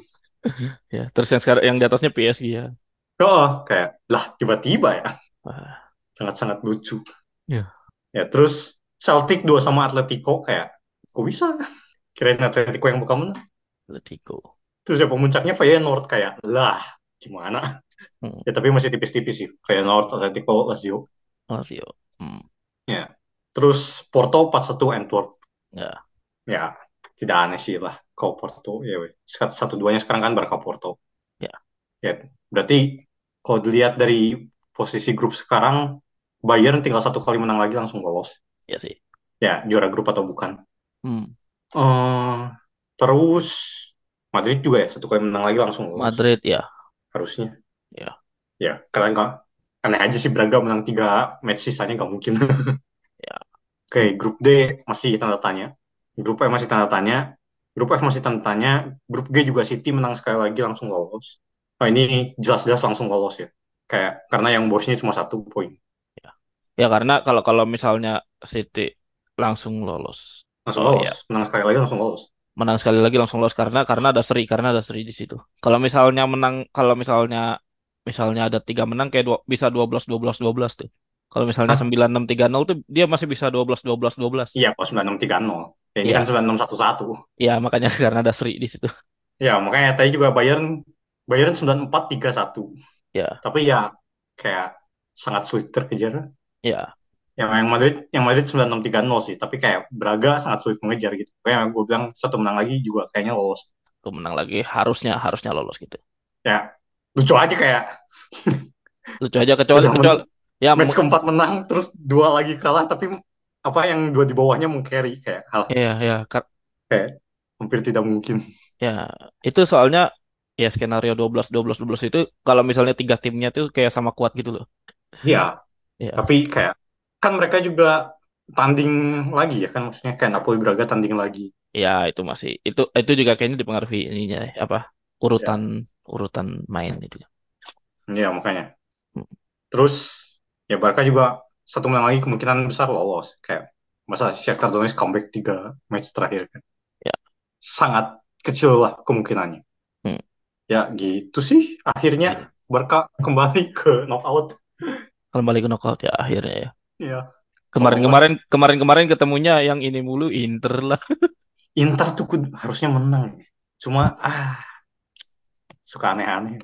Ya, terus yang sekarang yang di atasnya PSG ya.
oh kayak lah tiba-tiba ya. Sangat-sangat lucu.
Ya.
ya terus Celtic 2 sama Atletico kayak kok bisa? Kirain Atletico yang bakal menang
Atletico.
terus ya pemuncaknya Feyenoord kayak lah gimana?
Hmm,
ya tapi masih tipis-tipis sih. Feyenoord Atletico Lazio.
Lazio. Hmm,
ya. Terus Porto 4-1 Antwerp
ya.
ya tidak aneh sih lah kalau Porto ya satu duanya sekarang kan Barca Porto
Ya,
ya berarti kalau dilihat dari posisi grup sekarang Bayern tinggal satu kali menang lagi langsung lolos
ya sih.
ya juara grup atau bukan
Hmm.
eh terus Madrid juga ya satu kali menang lagi langsung lolos
Madrid ya.
harusnya
Ya,
ya karena nggak aneh aja sih Braga menang tiga match sisanya nggak mungkin. oke grup D masih tanda tanya. Grup E masih tanda tanya. Grup F masih tanda tanya. Grup G juga City menang sekali lagi langsung lolos. Oh ini jelas-jelas langsung lolos ya. Kayak karena yang bosnya cuma satu poin.
Ya, Ya, karena kalau kalau misalnya City langsung lolos.
langsung
Oh
lolos.
Ya,
menang sekali lagi langsung lolos.
Menang sekali lagi langsung lolos. Karena karena ada seri karena ada seri di situ. Kalau misalnya menang kalau misalnya misalnya ada tiga menang kayak dua, bisa 12 12 12 tuh. Kalau misalnya? 9 6 3 0 tuh dia masih bisa 12 12 12.
iya kalau sembilan enam tiga nol. Ya, ini kan
Iya,
sembilan enam satu satu.
Iya makanya karena ada seri di situ.
ya makanya tadi juga Bayern Bayern sembilan empat tiga satu.
Ya,
tapi ya kayak sangat sulit terkejar.
Ya,
yang yang Madrid yang Madrid 9630 sih. Tapi kayak Braga sangat sulit mengejar gitu. Kayak gue bilang satu menang lagi juga kayaknya lolos.
Tuh menang lagi harusnya harusnya lolos gitu.
ya lucu aja kayak.
Lucu aja kecuali kecuali ya
match keempat menang terus dua lagi kalah tapi apa yang dua di bawahnya meng-carry kayak hal
ya ya kar-
kayak hampir tidak mungkin
ya itu soalnya ya skenario 12 12 12 itu kalau misalnya tiga timnya tuh kayak sama kuat gitu loh.
ya
Ya,
tapi kayak kan mereka juga tanding lagi ya kan maksudnya kayak Napoli Braga tanding lagi.
Ya itu masih itu itu juga kayaknya dipengaruhi ininya ya, apa urutan
Ya,
urutan main itu.
ya makanya.
Hmm,
Terus ya Barca juga satu menang lagi kemungkinan besar lolos kayak masa Shakhtar Donetsk comeback tiga match terakhir kan.
Ya.
Sangat kecil lah kemungkinannya.
Hmm,
Ya gitu sih akhirnya
iya.
Barca kembali ke knockout.
Kembali ke knockout ya akhirnya ya.
Ya.
Kemarin-kemarin kemarin-kemarin ketemunya yang ini mulu Inter lah.
Inter tuh harusnya menang. Cuma ah suka aneh-aneh.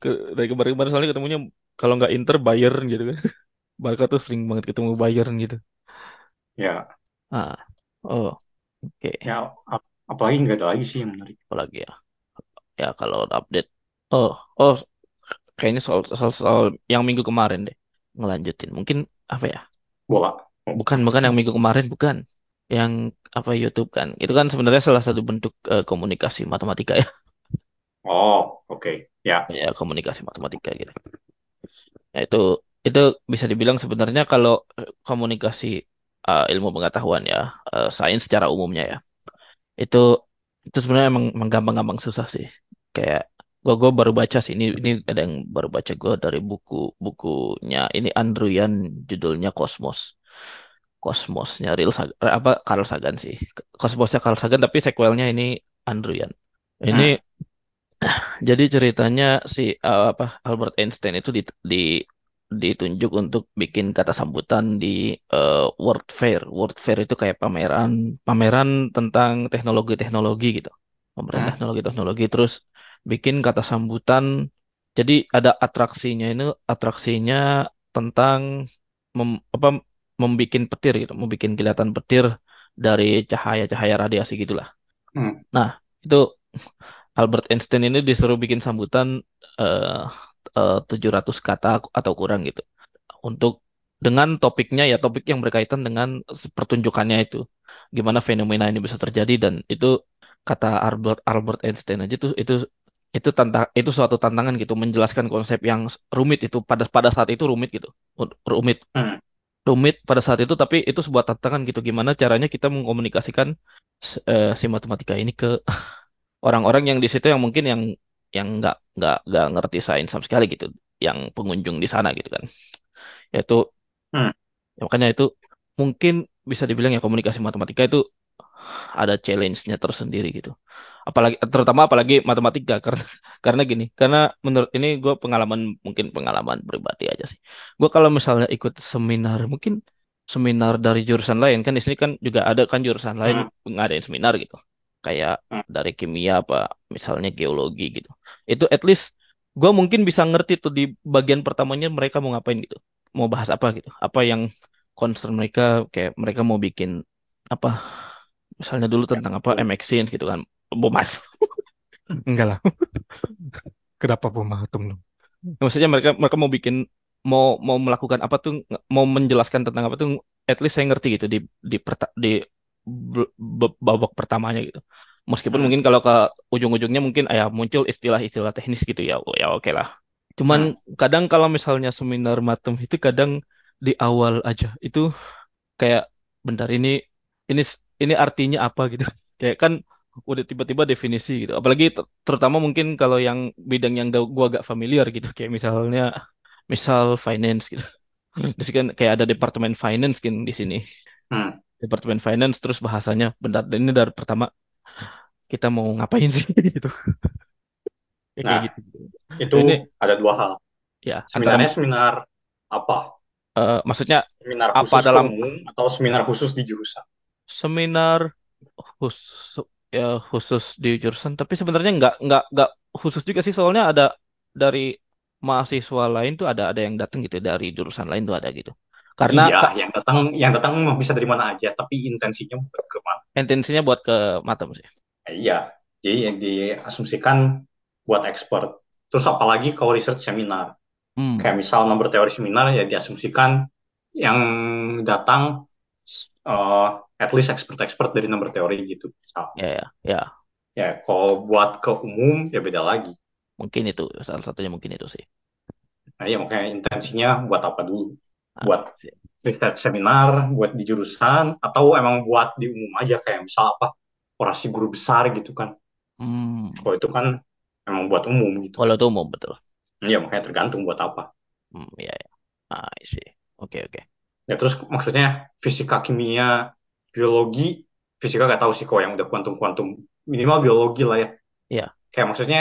Ke, dari kemarin-kemarin soalnya ketemunya kalau nggak Inter Bayern gitu kan. Barca tuh sering banget ketemu Bayern gitu.
Ya,
Ah, oh, oke.
ya ap- apalagi nggak ada lagi sih yang menarik.
Apalagi ya. Ya kalau update. Oh, oh, kayaknya soal soal soal yang minggu kemarin deh. Ngelanjutin. Mungkin apa ya?
Bola.
Bukan bukan yang minggu kemarin bukan. Yang apa YouTube kan. Itu kan sebenarnya salah satu bentuk eh, komunikasi matematika ya.
oh, oke. Ya.
Ya komunikasi matematika gitu. Ya, itu itu bisa dibilang sebenarnya kalau eh, komunikasi eh, ilmu pengetahuan ya, eh, sains secara umumnya ya, itu itu sebenarnya emang, emang gampang-gampang susah sih. Kayak gua gua baru baca sih ini ini ada yang baru baca gua dari buku bukunya ini Andrew judulnya Kosmos. Kosmosnya Real apa Carl Sagan sih. Kosmosnya Carl Sagan tapi sequelnya ini Andrew Yan. Ini
Hmm,
jadi ceritanya si eh, apa Albert Einstein itu di, di ditunjuk untuk bikin kata sambutan di eh, World Fair. World Fair itu kayak pameran pameran tentang teknologi-teknologi gitu. Pameran
hmm,
teknologi-teknologi terus bikin kata sambutan. Jadi ada atraksinya ini atraksinya tentang mem, apa membikin petir gitu, membikin kilatan petir dari cahaya-cahaya radiasi gitulah.
hmm,
Nah, itu Albert Einstein ini disuruh bikin sambutan eh eh, 700 kata atau kurang gitu. Untuk dengan topiknya ya topik yang berkaitan dengan pertunjukannya itu. Gimana fenomena ini bisa terjadi dan itu kata Albert Albert Einstein aja tuh itu itu tantang itu suatu tantangan gitu menjelaskan konsep yang rumit itu pada pada saat itu rumit gitu. Rumit
hmm,
rumit pada saat itu tapi itu sebuah tantangan gitu gimana caranya kita mengkomunikasikan eh, si matematika ini ke orang-orang yang di situ yang mungkin yang yang nggak nggak nggak ngerti sains sama sekali gitu, yang pengunjung di sana gitu kan. Yaitu
hmm.
ya makanya itu mungkin bisa dibilang ya komunikasi matematika itu ada challenge-nya tersendiri gitu. Apalagi terutama apalagi matematika karena karena gini, karena menurut ini gue pengalaman mungkin pengalaman pribadi aja sih. Gue kalau misalnya ikut seminar mungkin seminar dari jurusan lain kan di sini kan juga ada kan jurusan lain
hmm,
ngadain seminar gitu. Kayak
hmm.
dari kimia apa misalnya geologi gitu. Itu at least gue mungkin bisa ngerti tuh di bagian pertamanya mereka mau ngapain gitu. Mau bahas apa gitu. Apa yang concern mereka kayak mereka mau bikin apa misalnya dulu
Ya,
tentang apa. MX gitu kan bom atom enggak lah kenapa bom atom dong maksudnya mereka mereka mau bikin mau mau melakukan apa tuh mau menjelaskan tentang apa tuh at least saya ngerti gitu di di di babak pertamanya gitu. Meskipun
Hmm,
mungkin kalau ke ujung-ujungnya mungkin ah, ya muncul istilah-istilah teknis gitu ya ya oke lah. Cuman
hmm,
kadang kalau misalnya seminar matem itu kadang di awal aja itu kayak bentar ini ini ini artinya apa? gitu. Kayak kan udah tiba-tiba definisi gitu. Apalagi ter- terutama mungkin kalau yang bidang yang gak, gua agak familiar gitu. Kayak misalnya misal finance gitu. Sini kan kayak ada departemen finance kan di sini.
Hmm.
Departemen finance terus bahasanya bentar dan ini dari pertama kita mau ngapain sih gitu ya kayak
Nah,
gitu
itu
Nah, ini
ada dua hal.
ya antara
Seminarnya seminar apa?
eh, maksudnya
Seminar
apa dalam
umum atau seminar khusus di jurusan?
seminar khusus ya khusus di jurusan tapi sebenarnya nggak nggak nggak khusus juga sih soalnya ada dari mahasiswa lain tuh ada ada yang datang gitu dari jurusan lain tuh ada gitu karena
Iya, yang datang yang datang bisa dari mana aja, tapi intensinya bukan ke mana.
intensinya buat ke Matem sih
Iya, jadi yang diasumsikan buat expert. Terus apalagi kalau research seminar,
hmm
kayak misal nomor teori seminar ya diasumsikan yang datang eh, at least expert-expert dari nomor teori gitu.
Ya ya ya
Ya, kalau buat ke umum ya beda lagi.
mungkin itu salah satunya mungkin itu sih
Nah, ya makanya intensinya buat apa dulu?
Ah,
Buat
sih.
riset seminar buat di jurusan atau emang buat di umum aja kayak misal apa orasi guru besar gitu kan.
Hmm,
Kalau itu kan emang buat umum gitu.
kalau itu umum betul.
Iya makanya tergantung buat apa.
Hmm, iya, ya. Ah, see. Oke, oke.
Ya terus maksudnya fisika, kimia, biologi, fisika gak tahu sih kok yang udah kuantum-kuantum minimal biologi lah ya.
Iya,
Kayak maksudnya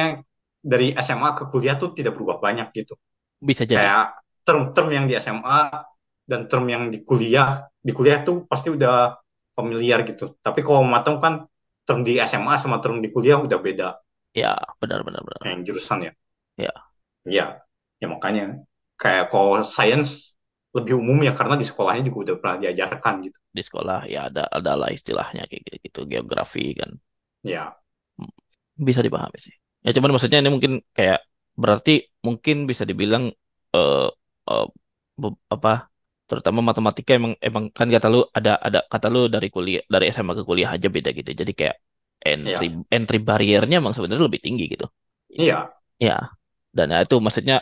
dari SMA ke kuliah tuh tidak berubah banyak gitu.
bisa jadi.
Kayak term-term yang di SMA dan term yang di kuliah, di kuliah tuh pasti udah familiar gitu. Tapi kalau matang kan term di SMA sama term di kuliah udah beda
Ya, benar, benar, benar.
yang jurusan ya.
Ya,
Iya, ya makanya kayak kalau science lebih umum ya karena di sekolahnya juga udah pernah diajarkan gitu.
di sekolah ya ada ada lah istilahnya kayak gitu, gitu geografi kan
Ya,
Hmm, bisa dipahami sih. Ya cuman maksudnya ini mungkin kayak berarti mungkin bisa dibilang eh eh, be- apa terutama matematika emang emang kan kata lu ada ada kata lu dari kuliah dari SMA ke kuliah aja beda gitu. Jadi kayak entry
iya,
entry barriernya emang sebenarnya lebih tinggi gitu.
iya,
Ya. Dan ya itu maksudnya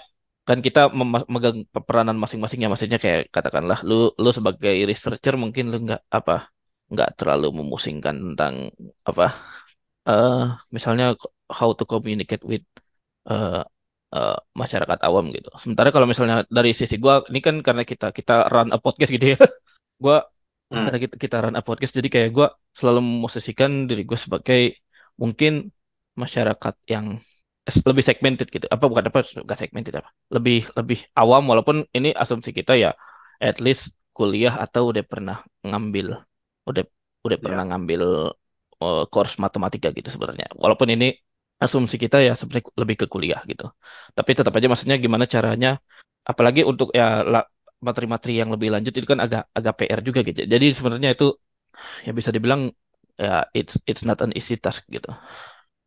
kan kita mem- memegang peranan masing-masingnya maksudnya kayak katakanlah lu lu sebagai researcher mungkin lu nggak apa nggak terlalu memusingkan tentang apa eh misalnya how to communicate with eh eh, masyarakat awam gitu. Sementara kalau misalnya dari sisi gua ini kan karena kita kita run a podcast gitu ya. Gua
Hmm,
karena kita kita run a podcast jadi kayak gua selalu memosisikan diri gue sebagai mungkin masyarakat yang lebih segmented gitu. Apa bukan apa enggak segmented apa. Lebih lebih awam walaupun ini asumsi kita ya at least kuliah atau udah pernah ngambil udah udah pernah
ya,
ngambil eh, course matematika gitu sebenarnya. Walaupun ini asumsi kita ya sebenarnya lebih ke kuliah gitu. Tapi tetap aja maksudnya gimana caranya apalagi untuk ya materi-materi yang lebih lanjut itu kan agak agak PR juga gitu. Jadi sebenarnya itu ya bisa dibilang ya it's it's not an easy task gitu.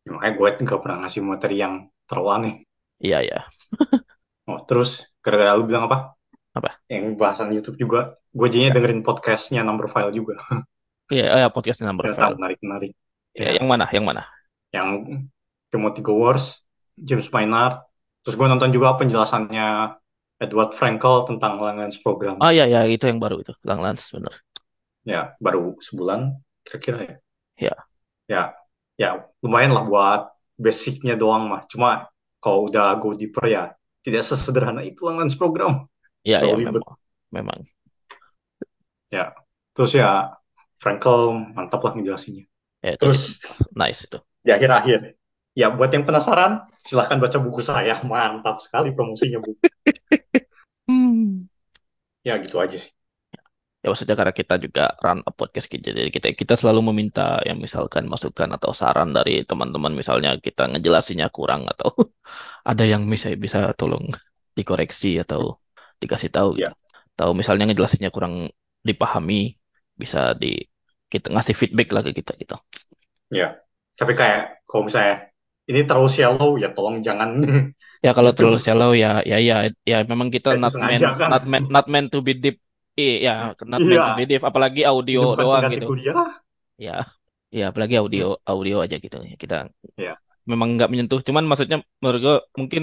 Ya, makanya gue nggak pernah ngasih materi yang terlalu aneh.
Iya ya.
Oh, terus gara-gara lu bilang apa?
Apa?
Yang bahasan YouTube juga, gue jadinya
Ya.
dengerin podcastnya Number File juga.
Iya, ya, podcast number
Ternyata
file.
menarik-menarik.
Ya,
Ya,
yang mana? Yang mana?
yang Timothy Gowers, James Maynard. Terus gue nonton juga penjelasannya Edward Frankel tentang Langlands Program.
Oh ya ya itu yang baru itu. Lang Lans bener.
Ya, baru sebulan kira-kira ya.
Ya.
Ya, ya lumayan lah buat basicnya doang mah. Cuma kalau udah go deeper ya tidak sesederhana itu Langlands Program.
Ya ya memang memang.
Ya, terus ya Frankel mantap lah ngejelasinnya.
Ya itu
Terus
nice itu.
di akhir-akhir, ya buat yang penasaran, silahkan baca buku saya. Mantap sekali promosinya bu.
Hmm.
Ya gitu aja sih.
Ya maksudnya karena kita juga run a podcast gitu. Jadi kita kita selalu meminta yang misalkan masukan atau saran dari teman-teman misalnya kita ngejelasinnya kurang atau ada yang bisa bisa tolong dikoreksi atau dikasih tahu gitu.
Ya,
Tahu misalnya ngejelasinnya kurang dipahami bisa di kita ngasih feedback lah ke kita gitu.
ya. Tapi kayak kalau misalnya ini terlalu shallow, ya tolong jangan
Ya kalau terlalu shallow ya ya ya ya memang kita
Itu
not meant
kan?
not meant not meant to be deep. Iya, not meant to be
Iya,
deep apalagi audio
bukan
doang gitu.
kuliah.
Ya. Ya apalagi audio audio aja gitu. Ya, kita
Ya,
memang nggak menyentuh. Cuman maksudnya menurut gue mungkin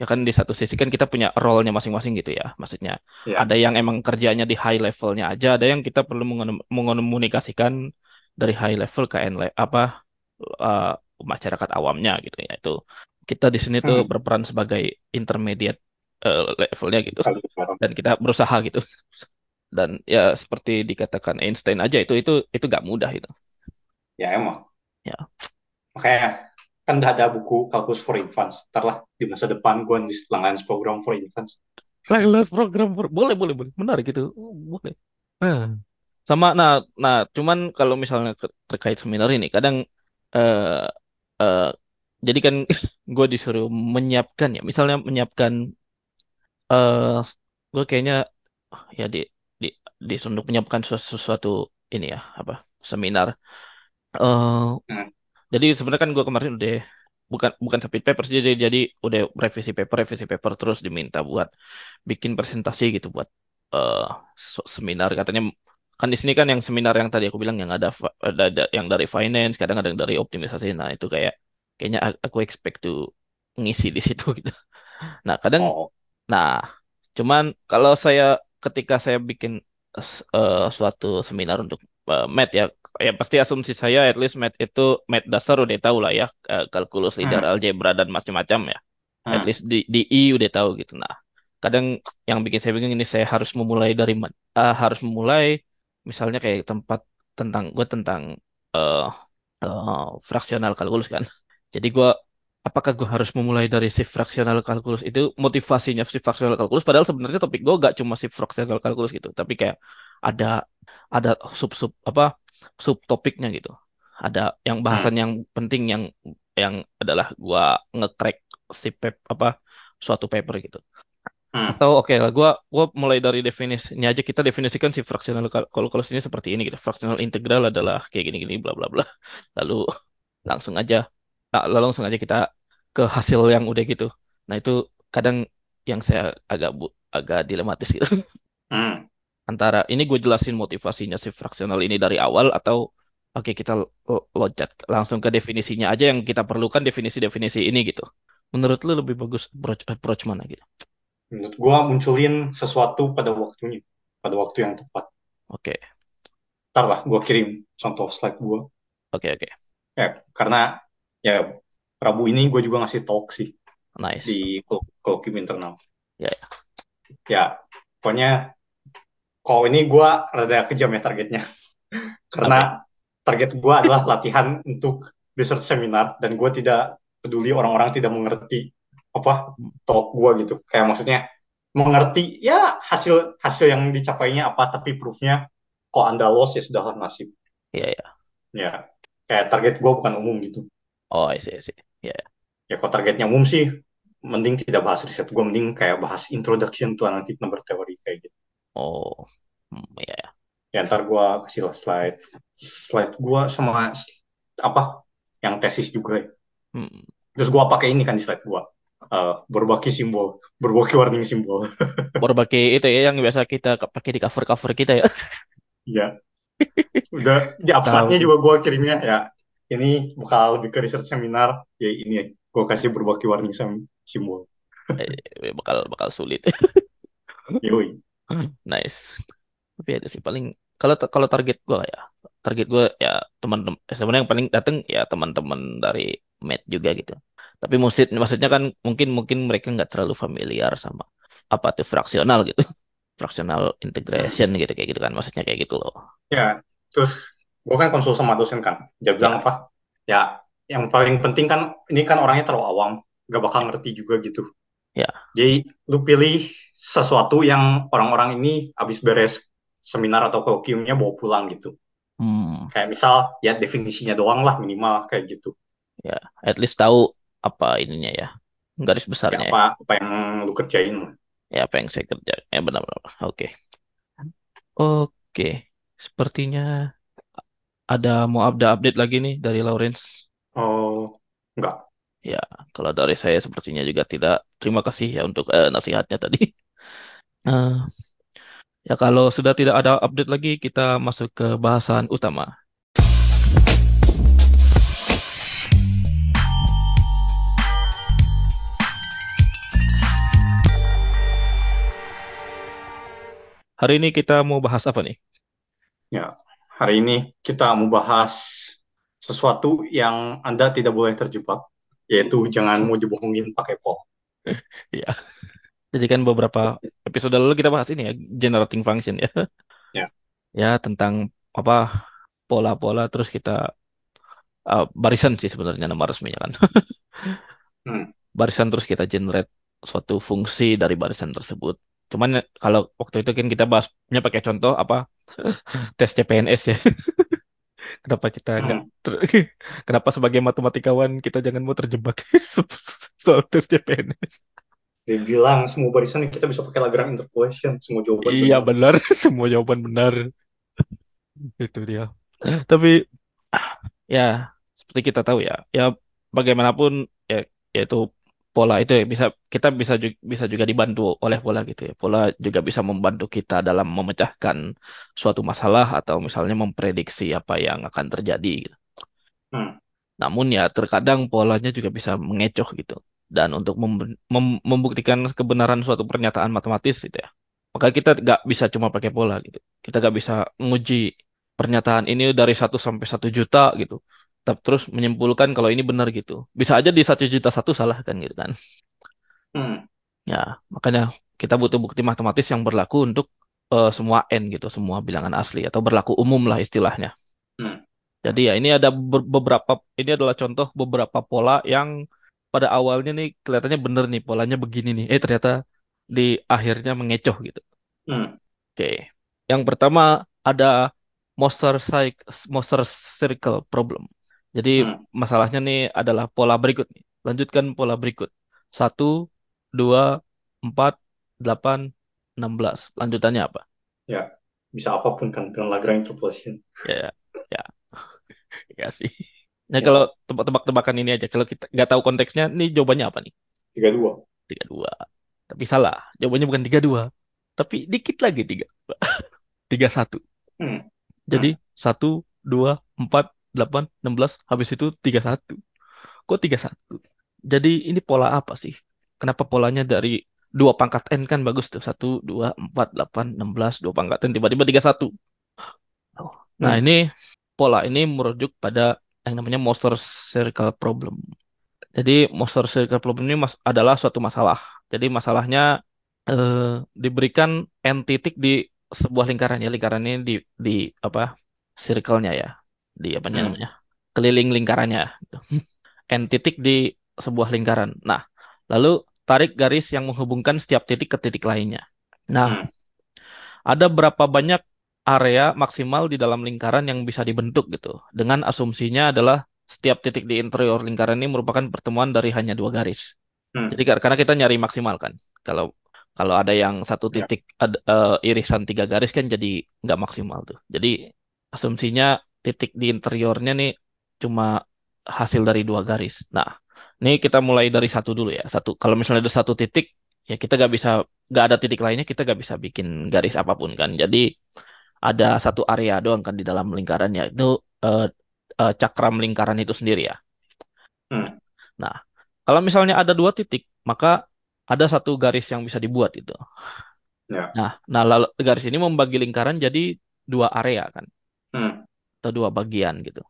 ya kan di satu sisi kan kita punya role-nya masing-masing gitu ya. Maksudnya
ya,
ada yang emang kerjanya di high levelnya aja, ada yang kita perlu mengomunikasikan dari high level ke end apa eh, masyarakat awamnya gitu ya. Itu kita di sini tuh
Hmm,
berperan sebagai intermediate eh, levelnya gitu dan kita berusaha gitu. Dan ya seperti dikatakan Einstein aja itu itu itu gak mudah itu.
Ya emang.
Ya.
Makanya kan udah ada buku Calculus for Infants. Ntar lah di masa depan gue nulis Langlands Program for Infants.
Langless program for- boleh boleh boleh menarik itu Oh, boleh. Nah, sama nah nah cuman kalau misalnya terkait seminar ini kadang eh eh, jadi kan gue disuruh menyiapkan ya. Misalnya menyiapkan eh gue kayaknya ah, ya di di disuruh menyiapkan sesuatu, sesuatu ini ya apa seminar. Eh
Hmm,
jadi sebenarnya kan gue kemarin udah bukan bukan submit paper jadi jadi udah revisi paper revisi paper terus diminta buat bikin presentasi gitu buat se- seminar. Katanya kan di sini kan yang seminar yang tadi aku bilang yang ada ada, ada yang dari finance kadang ada yang dari optimisasi nah itu kayak kayaknya aku expect to ngisi di situ gitu nah kadang
Oh,
nah cuman kalau saya ketika saya bikin eh, suatu seminar untuk eh, math ya. Ya pasti asumsi saya at least math itu math dasar udah tahu lah ya eh, kalkulus linear
Hmm,
algebra dan macam-macam ya. At
hmm,
least di di I udah tahu gitu. Nah, kadang yang bikin saya bingung ini saya harus memulai dari? Eh, harus memulai misalnya kayak tempat tentang gue tentang eh eh, fraksional kalkulus kan. Jadi gue apakah gue harus memulai dari shift fraksional kalkulus itu motivasinya shift fraksional kalkulus? Padahal sebenarnya topik gue gak cuma shift fraksional kalkulus gitu tapi kayak ada ada sub sub apa sub topiknya gitu. Ada yang
hmm,
bahasan yang penting yang yang adalah gue nge-crack si pep apa suatu paper gitu
hmm,
atau oke lah gua gua mulai dari definisinya aja kita definisikan si fraksional kal- kalkulus ini seperti ini gitu fraksional integral adalah kayak gini gini bla bla bla lalu langsung aja nah, lalu langsung aja kita ke hasil yang udah gitu. Nah, itu kadang yang saya agak bu agak dilematis gitu.
hmm.
Antara ini gue jelasin motivasinya si fraksional ini dari awal atau oke kita lo- loncat langsung ke definisinya aja yang kita perlukan definisi-definisi ini gitu. Menurut lu lebih bagus approach, approach mana gitu?
Menurut gua munculin sesuatu pada waktunya, pada waktu yang tepat.
Oke,
Ntar lah, gua kirim contoh slide gua.
oke, oke.
Ya, karena ya Rabu ini gue juga ngasih talk sih di
Nice.
kol- koloquium internal.
Ya, ya.
Ya, pokoknya kalau ini gue rada kejam ya targetnya. Karena target gue adalah latihan untuk research seminar dan gue tidak peduli orang-orang tidak mengerti apa talk gue gitu. Kayak maksudnya mengerti ya hasil hasil yang dicapainya apa tapi proofnya kok anda lost ya sudahlah nasib.
Iya, ya.
Ya, kayak target gue bukan umum gitu.
Oh, I see, I see. Ya.
kalau targetnya umum sih mending tidak bahas riset gue mending kayak bahas introduction to analytic number theory kayak gitu.
Oh. Hmm, ya, ya.
Ya ntar gue kasih lah slide slide gue sama apa yang tesis juga ya.
Hmm.
Terus gue pakai ini kan di slide gue. Uh, berbagi simbol, berbagi warning simbol.
Berbagai itu ya yang biasa kita pakai di cover-cover kita ya.
Iya, udah di abstraknya
tuh.
juga gue kirimnya ya. Ini bakal lebih ke research seminar. Ya ini gue kasih berbagi warning sim- simbol.
Eh, bakal bakal sulit.
Yoi.
Nice. Tapi ada sih paling kalau kalau target gue ya, target gue ya teman-teman sebenarnya yang paling datang ya teman-teman dari med juga gitu. Tapi maksud maksudnya kan mungkin mungkin mereka nggak terlalu familiar sama apa tuh fraksional gitu. Fraksional
Hmm.
integration gitu kayak gitu kan maksudnya kayak gitu loh.
Ya, terus gue kan konsul sama dosen kan. Dia bilang
Ya,
apa? Ya, yang paling penting kan ini kan orangnya terlalu awam, gak bakal ngerti juga gitu.
ya.
Jadi lu pilih sesuatu yang orang-orang ini habis beres seminar atau kolokviumnya bawa pulang gitu.
Hmm,
Kayak misal ya definisinya doang lah minimal kayak gitu.
ya. At least tahu apa ininya ya. Garis
Ya
besarnya ya.
apa apa yang lu kerjain.
Ya apa yang saya kerja. Ya benar-benar. Oke. Oke. Sepertinya ada mau ada update lagi nih dari Lawrence.
Oh, enggak.
Ya, kalau dari saya sepertinya juga tidak. Terima kasih ya untuk eh, nasihatnya tadi. Eh, ya kalau sudah tidak ada update lagi, kita masuk ke bahasan utama. Hari ini kita mau bahas apa nih?
Ya, hari ini kita mau bahas sesuatu yang Anda tidak boleh terjebak, yaitu jangan mau dibohongin pakai pol.
Ya, jadi kan beberapa episode lalu kita bahas ini ya, generating function ya.
Ya.
Ya, tentang apa pola-pola terus kita eh, barisan sih sebenarnya nama resminya kan.
Hmm.
barisan terus kita generate suatu fungsi dari barisan tersebut. Cuman ya, kalau waktu itu kan kita bahasnya pakai contoh apa tes CPNS ya. Kenapa kita
Hmm.
ter- kenapa sebagai matematikawan kita jangan mau terjebak soal tes CPNS.
Dia bilang semua barisan kita bisa pakai Lagrange interpolation, semua jawaban
Iya
benar.
benar, semua jawaban benar. Itu dia. Tapi ya seperti kita tahu ya, ya bagaimanapun ya yaitu pola itu ya bisa kita bisa juga, bisa juga dibantu oleh pola gitu ya. Pola juga bisa membantu kita dalam memecahkan suatu masalah atau misalnya memprediksi apa yang akan terjadi gitu.
Hmm.
Namun ya terkadang polanya juga bisa mengecoh gitu. Dan untuk mem- mem- membuktikan kebenaran suatu pernyataan matematis gitu ya. Maka kita nggak bisa cuma pakai pola gitu. Kita nggak bisa menguji pernyataan ini dari satu sampai satu juta gitu. Tapi terus menyimpulkan kalau ini benar gitu. Bisa aja di satu juta satu salah kan gitu kan.
Hmm.
Ya, makanya kita butuh bukti matematis yang berlaku untuk eh, semua n gitu, semua bilangan asli atau berlaku umum lah istilahnya.
Hmm.
Jadi ya ini ada ber- beberapa ini adalah contoh beberapa pola yang pada awalnya nih kelihatannya bener nih polanya begini nih. Eh ternyata di akhirnya mengecoh gitu.
Hmm.
Oke. Yang pertama ada monster cycle, monster circle problem. Jadi
Hmm.
masalahnya nih adalah pola berikut nih. Lanjutkan pola berikut. Satu, dua, empat, delapan, enam belas. Lanjutannya apa?
Ya, bisa apa pun kan dengan Lagrange interpolation.
Ya, ya, ya, ya sih. Nah
Ya,
kalau tebak-tebakan ini aja, kalau kita nggak tahu konteksnya, nih jawabannya apa nih?
tiga dua.
Tiga dua. Tapi salah. Jawabannya bukan tiga dua, tapi dikit lagi tiga. Tiga satu.
Hmm.
Jadi
Hmm.
satu, dua, empat, delapan, enam belas. Habis itu tiga satu. Kok tiga satu? Jadi ini pola apa sih? Kenapa polanya dari dua pangkat n kan bagus tuh satu, dua, empat, delapan, enam belas, dua pangkat n tiba-tiba tiga satu. Oh. Nah
Hmm.
ini pola ini merujuk pada yang namanya monster circle problem. Jadi monster circle problem ini mas adalah suatu masalah. Jadi masalahnya eh, diberikan n titik di sebuah lingkaran ya. Lingkaran ini di di apa? Circle-nya ya. Di apa
Hmm.
namanya? Keliling lingkarannya. n titik di sebuah lingkaran. Nah, lalu tarik garis yang menghubungkan setiap titik ke titik lainnya. Nah,
Hmm.
ada berapa banyak area maksimal di dalam lingkaran yang bisa dibentuk gitu. Dengan asumsinya adalah setiap titik di interior lingkaran ini merupakan pertemuan dari hanya dua garis.
Hmm.
Jadi kar- karena kita nyari maksimal kan. Kalau kalau ada yang satu
Ya.
titik ada, eh, irisan tiga garis kan jadi nggak maksimal tuh. Jadi asumsinya titik di interiornya nih cuma hasil dari dua garis. Nah, ini kita mulai dari satu dulu ya. Satu. Kalau misalnya ada satu titik, ya kita nggak bisa nggak ada titik lainnya, kita nggak bisa bikin garis apa pun kan. Jadi ada satu area doang kan di dalam lingkarannya itu eh, eh, cakram lingkaran itu sendiri ya.
Hmm.
Nah, kalau misalnya ada dua titik, maka ada satu garis yang bisa dibuat itu.
Ya.
Nah, nah lalu garis ini membagi lingkaran jadi dua area kan,
Hmm.
Atau dua bagian gitu.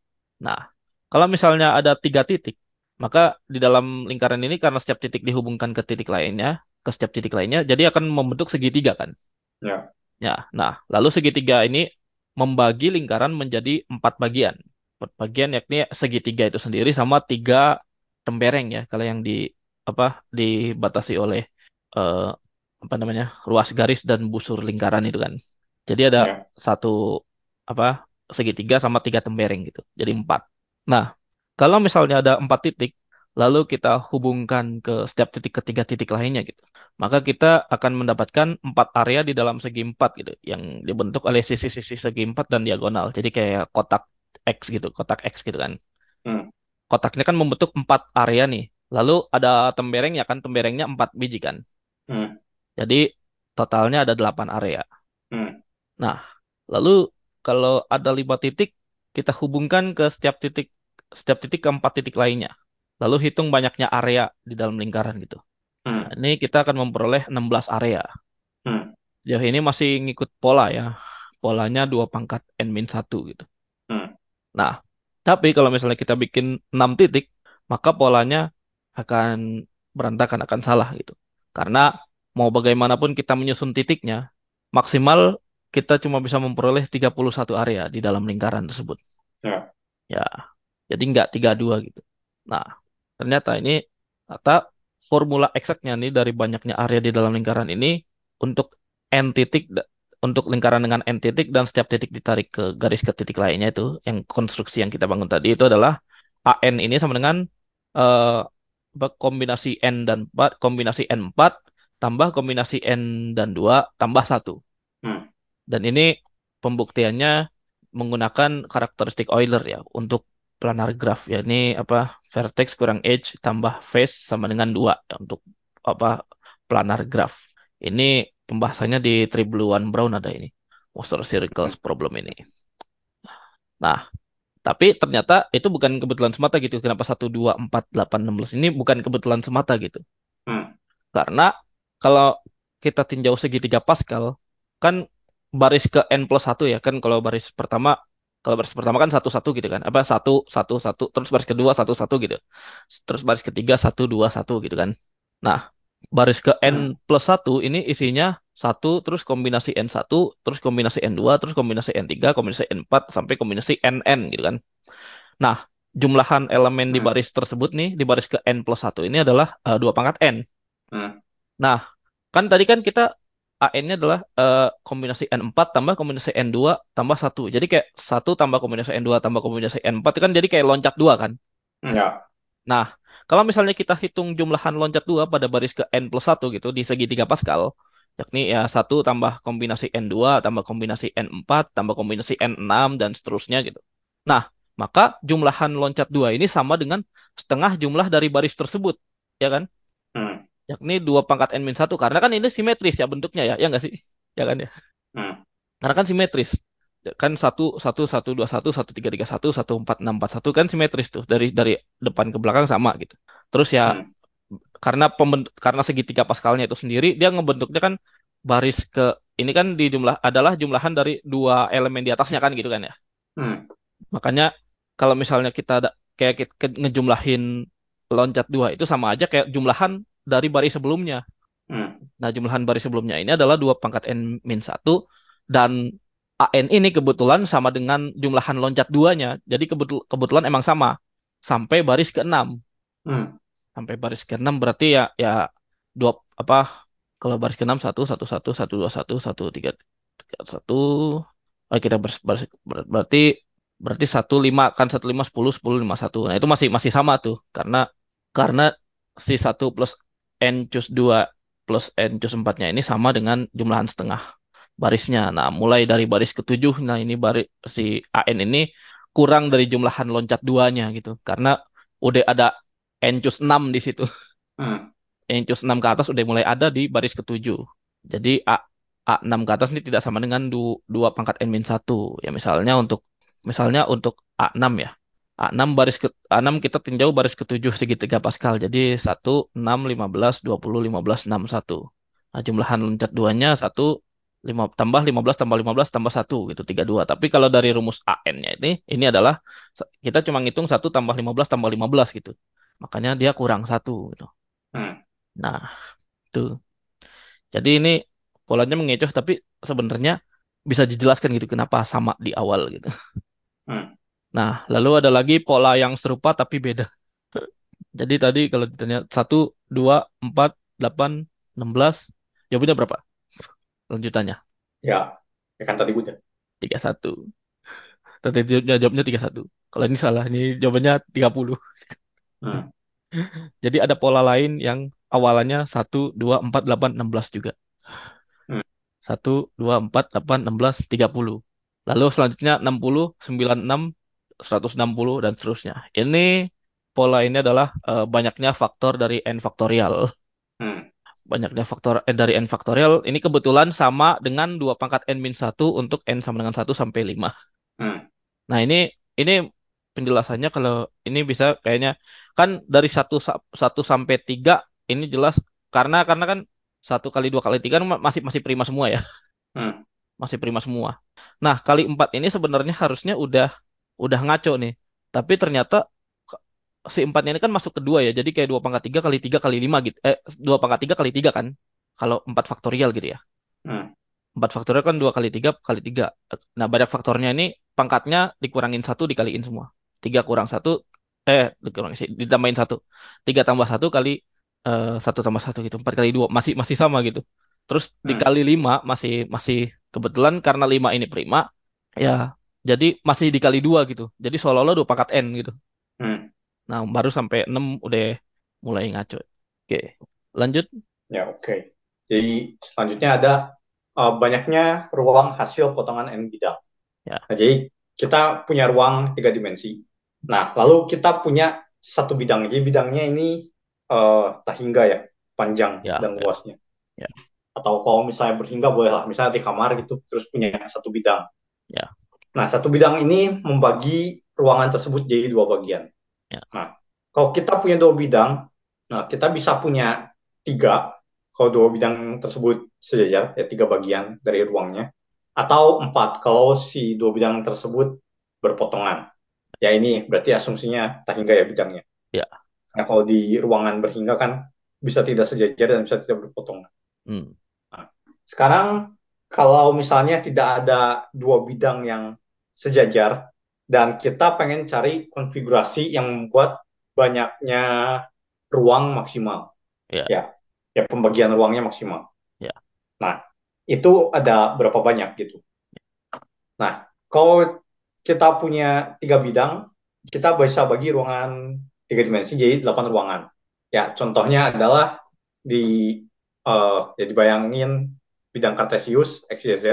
Nah, kalau misalnya ada tiga titik, maka di dalam lingkaran ini karena setiap titik dihubungkan ke titik lainnya, ke setiap titik lainnya, jadi akan membentuk segitiga kan.
Ya.
Ya, nah, lalu segitiga ini membagi lingkaran menjadi empat bagian. Empat bagian yakni segitiga itu sendiri sama tiga tembereng ya, kalau yang di apa dibatasi oleh eh, apa namanya ruas garis dan busur lingkaran itu kan. Jadi ada
Ya.
satu apa segitiga sama tiga tembereng gitu. Jadi empat. Nah, kalau misalnya ada empat titik, lalu kita hubungkan ke setiap titik ke tiga titik lainnya gitu maka kita akan mendapatkan empat area di dalam segi empat gitu, yang dibentuk oleh sisi-sisi segi empat dan diagonal. Jadi kayak kotak X gitu, kotak X gitu kan.
Hmm.
Kotaknya kan membentuk empat area nih. Lalu ada temberengnya kan, temberengnya empat biji kan.
Hmm.
Jadi totalnya ada delapan area.
Hmm.
Nah, lalu kalau ada lima titik, kita hubungkan ke setiap titik, setiap titik ke empat titik lainnya. Lalu hitung banyaknya area di dalam lingkaran gitu.
Hmm.
Nah, ini kita akan memperoleh 16 area.
Hmm.
Jauh ini masih ngikut pola ya. Polanya dua pangkat N-1 gitu.
Hmm.
Nah, tapi kalau misalnya kita bikin 6 titik, maka polanya akan berantakan, akan salah gitu. Karena mau bagaimanapun kita menyusun titiknya, maksimal kita cuma bisa memperoleh 31 area di dalam lingkaran tersebut.
Ya.
Ya, jadi nggak 32 gitu. Nah, ternyata ini kata formula eksaknya nih dari banyaknya area di dalam lingkaran ini untuk n titik untuk lingkaran dengan n titik dan setiap titik ditarik ke garis ke titik lainnya itu yang konstruksi yang kita bangun tadi itu adalah an ini sama dengan eh, apa, kombinasi n dan 4 kombinasi n 4 tambah kombinasi n dan 2 tambah 1
Hmm.
Dan ini pembuktiannya menggunakan karakteristik Euler ya untuk planar graph ya ini apa vertex kurang edge tambah face sama dengan dua ya, untuk apa planar graph ini pembahasannya di Tribluan Brown ada ini monster circles problem ini. Nah tapi ternyata itu bukan kebetulan semata gitu. Kenapa 1 2 4 8 16 ini bukan kebetulan semata gitu?
Hmm.
karena kalau kita tinjau segitiga Pascal, kan baris ke n plus satu ya kan kalau baris pertama kalau baris pertama kan satu satu gitu kan apa satu satu satu terus baris kedua satu satu gitu terus baris ketiga satu dua satu gitu kan nah baris ke n
Hmm.
plus satu ini isinya satu terus kombinasi n satu terus kombinasi n dua terus kombinasi n tiga kombinasi n empat sampai kombinasi n n gitu kan nah jumlahan elemen di
Hmm.
baris tersebut nih di baris ke n plus satu ini adalah eh, dua pangkat n
Hmm.
Nah, kan tadi kan kita AN-nya adalah eh, kombinasi N4 tambah kombinasi N2 tambah satu Jadi kayak satu tambah kombinasi N2 tambah kombinasi N4 itu kan jadi kayak loncat dua kan.
Ya.
Nah, kalau misalnya kita hitung jumlahan loncat dua pada baris ke N plus satu gitu di segitiga Pascal, yakni ya satu tambah kombinasi N2 tambah kombinasi N4 tambah kombinasi N6 dan seterusnya gitu. Nah, maka jumlahan loncat dua ini sama dengan setengah jumlah dari baris tersebut, ya kan? Yakni dua pangkat n min satu karena kan ini simetris ya bentuknya ya ya nggak sih ya kan ya
Hmm.
karena kan simetris kan satu satu satu dua satu satu tiga tiga satu satu empat enam empat satu kan simetris tuh dari dari depan ke belakang sama gitu terus ya
Hmm.
karena pembentuk karena segitiga paskalnya itu sendiri dia ngebentuknya kan baris ke ini kan di jumlah adalah jumlahan dari dua elemen di atasnya kan gitu kan ya
Hmm.
makanya kalau misalnya kita ada kayak kita ke- ngejumlahin loncat dua itu sama aja kayak jumlahan dari baris sebelumnya
Hmm.
Nah, jumlahan baris sebelumnya ini adalah 2 pangkat N min 1 dan AN ini kebetulan sama dengan jumlahan loncat duanya. Jadi kebetul kebetulan emang sama sampai baris ke-6.
Hmm.
Sampai baris ke-6 berarti ya ya dua apa kalau baris ke-6 1 1 1 1 2 1 1 3 1 oh kita baris, baris ber- berarti berarti 1 5 kan 1 5 10 10 5 1. Nah, itu masih masih sama tuh karena karena si 1 plus N cus 2 plus N cus 4-nya ini sama dengan jumlahan setengah barisnya. Nah, mulai dari baris ketujuh, nah ini baris si AN ini kurang dari jumlahan loncat duanya gitu. Karena udah ada N cus 6 di situ.
Hmm.
N cus 6 ke atas udah mulai ada di baris ketujuh. Jadi A A6 ke atas ini tidak sama dengan du, dua pangkat N min 1. Ya misalnya untuk misalnya untuk A6 ya. A6 baris ke A6 kita tinjau baris ketujuh segitiga Pascal. Jadi 1 6 15 20 15 6 1. Nah, jumlahan loncat duanya 1 lima, tambah 15 tambah 15 tambah 1 gitu 32. Tapi kalau dari rumus AN-nya ini ini adalah kita cuma ngitung 1 tambah 15 tambah 15 gitu. Makanya dia kurang 1 gitu.
Hmm.
Nah, itu. Jadi ini polanya mengecoh tapi sebenarnya bisa dijelaskan gitu kenapa sama di awal gitu.
Hmm.
Nah, lalu ada lagi pola yang serupa tapi beda. Jadi tadi kalau ditanya 1, 2, 4, 8, 16, jawabannya berapa? Lanjutannya
Ya. Ya kan tadi udah.
31. Tadi jawabnya, jawabnya 31. Kalau ini salah, ini jawabannya 30.
Hmm.
Jadi ada pola lain yang awalannya 1, 2, 4, 8, 16 juga.
Hmm.
1, 2, 4, 8, 16, 30. Lalu selanjutnya 60, 96, 160, dan seterusnya. Ini pola ini adalah eh, banyaknya faktor dari n faktorial.
Hmm.
Banyaknya faktor n dari n faktorial. Ini kebetulan sama dengan dua pangkat n min 1 untuk n sama dengan 1 sampai 5.
Hmm.
Nah, ini ini penjelasannya kalau ini bisa kayaknya kan dari 1 1 sampai 3 ini jelas karena karena kan satu kali dua kali tiga masih masih prima semua ya.
Hmm.
Masih prima semua. Nah, kali 4 ini sebenarnya harusnya udah udah ngaco nih. Tapi ternyata si 4-nya ini kan masuk kedua ya. Jadi kayak 2 pangkat 3 kali 3 kali 5 gitu. Eh, 2 pangkat 3 kali 3 kan. Kalau 4 faktorial gitu ya.
Hmm.
4 faktorial kan 2 kali 3 kali 3. Nah, banyak faktornya ini pangkatnya dikurangin 1 dikaliin semua. 3 kurang 1 eh dikurangin ditambahin 1. 3 tambah 1 kali eh 1 tambah 1 gitu. 4 kali 2 masih masih sama gitu. Terus
Hmm.
dikali 5 masih masih kebetulan karena 5 ini prima ya jadi masih dikali 2 gitu. Jadi seolah-olah 2 pangkat n gitu.
Hmm.
Nah, baru sampai 6 udah mulai ngaco. Oke. Lanjut.
Ya, oke. Jadi selanjutnya ada uh, banyaknya ruang hasil potongan n bidang.
Ya.
Nah, jadi kita punya ruang tiga dimensi. Nah, lalu kita punya satu bidang. Jadi bidangnya ini uh, tak hingga ya, panjang
Ya,
dan
ya.
luasnya.
Ya.
Atau kalau misalnya berhingga boleh lah, misalnya di kamar gitu, terus punya satu bidang.
Ya.
Nah, satu bidang ini membagi ruangan tersebut jadi dua bagian.
Ya.
Nah, kalau kita punya dua bidang, nah kita bisa punya tiga kalau dua bidang tersebut sejajar, ya tiga bagian dari ruangnya, atau empat kalau si dua bidang tersebut berpotongan. Ya ini berarti asumsinya tak hingga ya bidangnya.
Ya.
Nah kalau di ruangan berhingga kan bisa tidak sejajar dan bisa tidak berpotongan.
Hmm.
Nah, sekarang kalau misalnya tidak ada dua bidang yang sejajar dan kita pengen cari konfigurasi yang membuat banyaknya ruang maksimal.
Ya.
Ya, ya pembagian ruangnya maksimal.
Ya.
Nah, itu ada berapa banyak gitu. Nah, kalau kita punya tiga bidang, kita bisa bagi ruangan tiga dimensi jadi delapan ruangan. Ya, contohnya adalah di uh, ya dibayangin bidang kartesius x y z.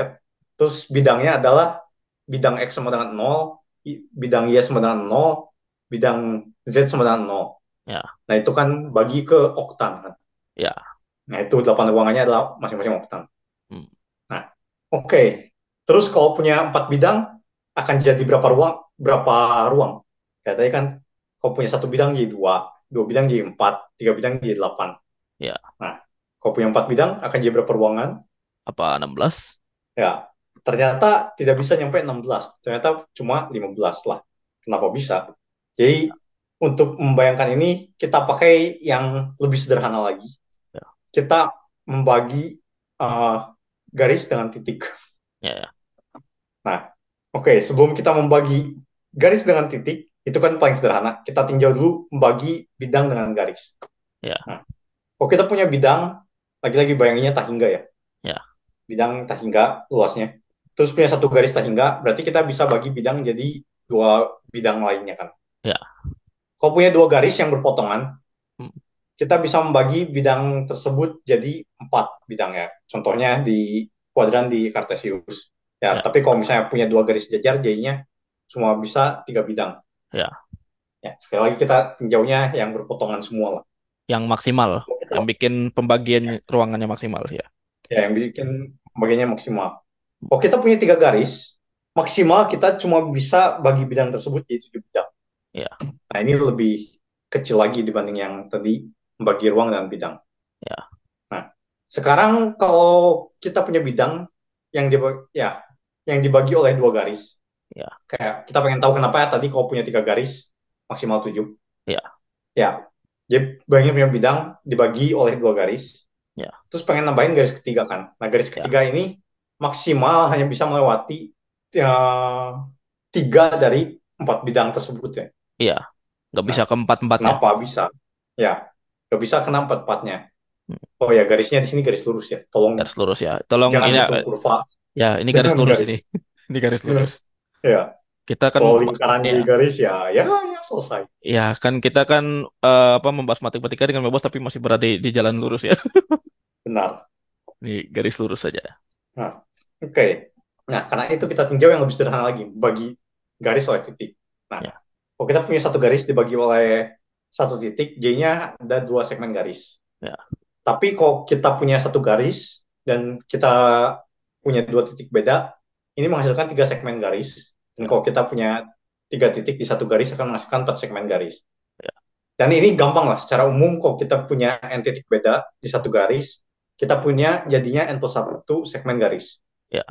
Terus bidangnya adalah bidang x sama dengan 0, bidang y sama dengan 0, bidang z sama dengan 0.
Ya.
Nah, itu kan bagi ke oktan kan.
Ya.
Nah, itu delapan ruangannya adalah masing-masing oktan.
Hmm.
Nah, oke. Okay. Terus kalau punya empat bidang akan jadi berapa ruang? Berapa ruang? Kayak tadi kan kalau punya satu bidang jadi dua, dua bidang jadi empat, tiga bidang jadi delapan.
Ya.
Nah, kalau punya empat bidang akan jadi berapa ruangan?
Apa 16?
Ya, ternyata tidak bisa nyampe 16. Ternyata cuma 15 lah. Kenapa bisa? Jadi untuk membayangkan ini kita pakai yang lebih sederhana lagi.
Ya.
Kita membagi uh, garis dengan titik.
Ya. ya.
Nah, oke okay, sebelum kita membagi garis dengan titik itu kan paling sederhana. Kita tinjau dulu membagi bidang dengan garis.
Ya.
Nah, kalau kita punya bidang, lagi-lagi bayanginnya tak hingga ya.
Ya.
Bidang tak hingga luasnya. Terus punya satu garis tak hingga, berarti kita bisa bagi bidang jadi dua bidang lainnya kan.
Ya.
Kalau punya dua garis yang berpotongan,
hmm.
kita bisa membagi bidang tersebut jadi empat bidangnya. Contohnya di kuadran di Cartesius. Ya,
ya.
tapi kalau misalnya punya dua garis sejajar, jadinya cuma bisa tiga bidang.
Ya.
Ya, sekali lagi kita tinjaunya yang berpotongan semua lah.
Yang maksimal, yang bikin pembagian ya. ruangannya maksimal ya.
Ya, yang bikin pembagiannya maksimal. Kalau kita punya tiga garis, maksimal kita cuma bisa bagi bidang tersebut jadi tujuh bidang.
Ya.
Nah ini lebih kecil lagi dibanding yang tadi membagi ruang dan bidang.
Ya.
Nah sekarang kalau kita punya bidang yang dibagi, ya yang dibagi oleh dua garis,
ya.
kayak kita pengen tahu kenapa ya tadi kalau punya tiga garis maksimal tujuh.
Ya.
Ya. Jadi bayangin punya bidang dibagi oleh dua garis.
Ya.
Terus pengen nambahin garis ketiga kan. Nah garis ketiga ya. ini maksimal hanya bisa melewati ya, tiga dari empat bidang tersebut ya.
Iya, nggak bisa nah, keempat empatnya.
Kenapa bisa? Ya, nggak bisa kena empat empatnya. Hmm. Oh ya, garisnya di sini garis lurus ya. Tolong.
Garis lurus ya. Tolong
jangan
ini
hitung kurva.
Ya, ini garis lurus garis. ini. ini garis lurus.
ya.
Kita kan
kalau lingkaran ya. garis ya, ya, ya selesai.
Ya, kan kita kan uh, apa membahas matematika dengan bebas tapi masih berada di, di jalan lurus ya.
Benar.
Ini garis lurus saja.
Nah, oke. Okay. Nah, karena itu kita tinjau yang lebih sederhana lagi, bagi garis oleh titik. Nah, ya. kalau kita punya satu garis dibagi oleh satu titik, J-nya ada dua segmen garis.
Ya.
Tapi kalau kita punya satu garis dan kita punya dua titik beda, ini menghasilkan tiga segmen garis. Dan kalau kita punya tiga titik di satu garis akan menghasilkan empat segmen garis.
Ya.
Dan ini gampang lah, secara umum kalau kita punya n titik beda di satu garis, kita punya jadinya n plus satu segmen garis.
Ya.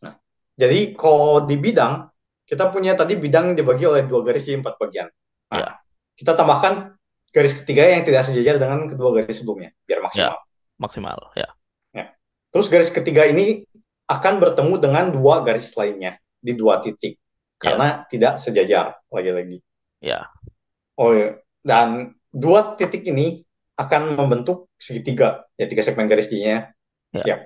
Nah, jadi kalau di bidang, kita punya tadi bidang dibagi oleh dua garis di empat bagian. Nah,
ya.
Kita tambahkan garis ketiga yang tidak sejajar dengan kedua garis sebelumnya, biar maksimal.
Ya, maksimal, ya.
ya. Terus garis ketiga ini akan bertemu dengan dua garis lainnya di dua titik, karena ya. tidak sejajar lagi-lagi.
Ya.
Oh, dan dua titik ini akan membentuk segitiga, ya tiga segmen garis nya.
Ya.
ya.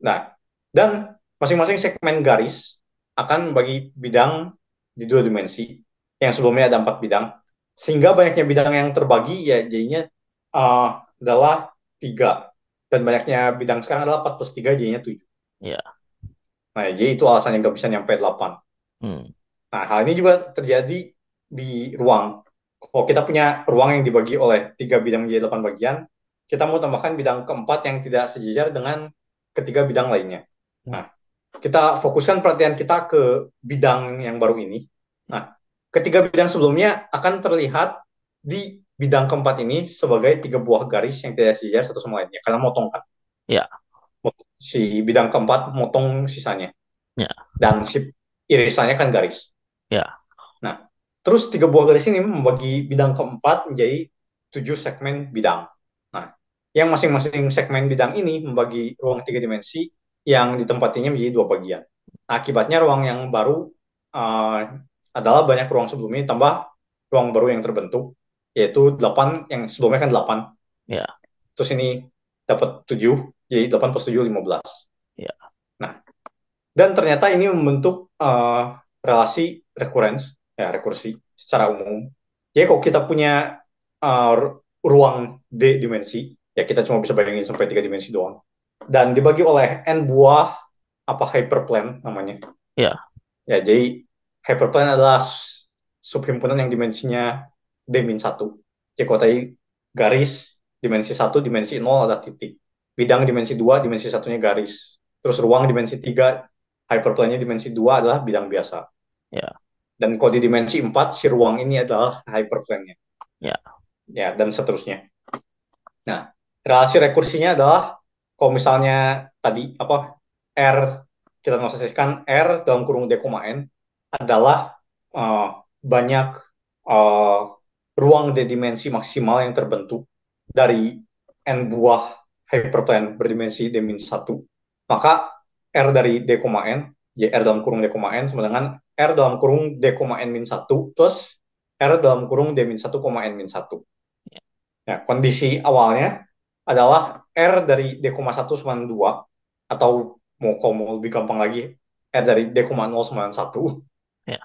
Nah, dan masing-masing segmen garis akan bagi bidang di dua dimensi yang sebelumnya ada empat bidang sehingga banyaknya bidang yang terbagi ya jadinya uh, adalah tiga dan banyaknya bidang sekarang adalah empat plus tiga jadinya tujuh.
Ya.
Nah jadi itu alasannya nggak bisa nyampe delapan.
Hmm.
Nah hal ini juga terjadi di ruang. Kalau kita punya ruang yang dibagi oleh tiga bidang menjadi delapan bagian, kita mau tambahkan bidang keempat yang tidak sejajar dengan ketiga bidang lainnya. Nah, kita fokuskan perhatian kita ke bidang yang baru ini. Nah, ketiga bidang sebelumnya akan terlihat di bidang keempat ini sebagai tiga buah garis yang tidak sejajar satu sama lainnya karena motong kan.
Ya.
Si bidang keempat motong sisanya.
Ya.
Dan si irisannya kan garis.
Ya.
Nah, terus tiga buah garis ini membagi bidang keempat menjadi tujuh segmen bidang. Nah, yang masing-masing segmen bidang ini membagi ruang tiga dimensi yang ditempatinya menjadi dua bagian. Nah, akibatnya ruang yang baru uh, adalah banyak ruang sebelumnya tambah ruang baru yang terbentuk yaitu 8 yang sebelumnya kan 8.
Ya.
Terus ini dapat 7, jadi 8 plus 7 15.
Ya.
Nah, dan ternyata ini membentuk uh, relasi recurrence, ya rekursi secara umum. Jadi kalau kita punya uh, ruang D dimensi, ya kita cuma bisa bayangin sampai 3 dimensi doang. Dan dibagi oleh n buah apa hyperplane namanya.
Ya.
Ya, jadi hyperplane adalah subhimpunan yang dimensinya D-1. Jadi kalau tadi garis dimensi 1, dimensi 0 ada titik. Bidang dimensi 2, dimensi satunya garis. Terus ruang dimensi 3, hyperplane-nya dimensi 2 adalah bidang biasa.
Ya.
Dan kalau di dimensi 4, si ruang ini adalah hyperplane-nya.
Ya.
Ya, dan seterusnya. Nah, relasi rekursinya adalah kalau misalnya tadi apa R kita notiskan R dalam kurung D, N adalah uh, banyak uh, ruang D dimensi maksimal yang terbentuk dari n buah hyperplane berdimensi D-1, maka R dari D, N, ya R dalam kurung D, N sama dengan R dalam kurung D, N-1 plus R dalam kurung D-1, N-1. Ya, kondisi awalnya adalah R dari D, 1 sama 2, atau mau kalau mau lebih gampang lagi, R dari D, 0 sama 1.
Ya.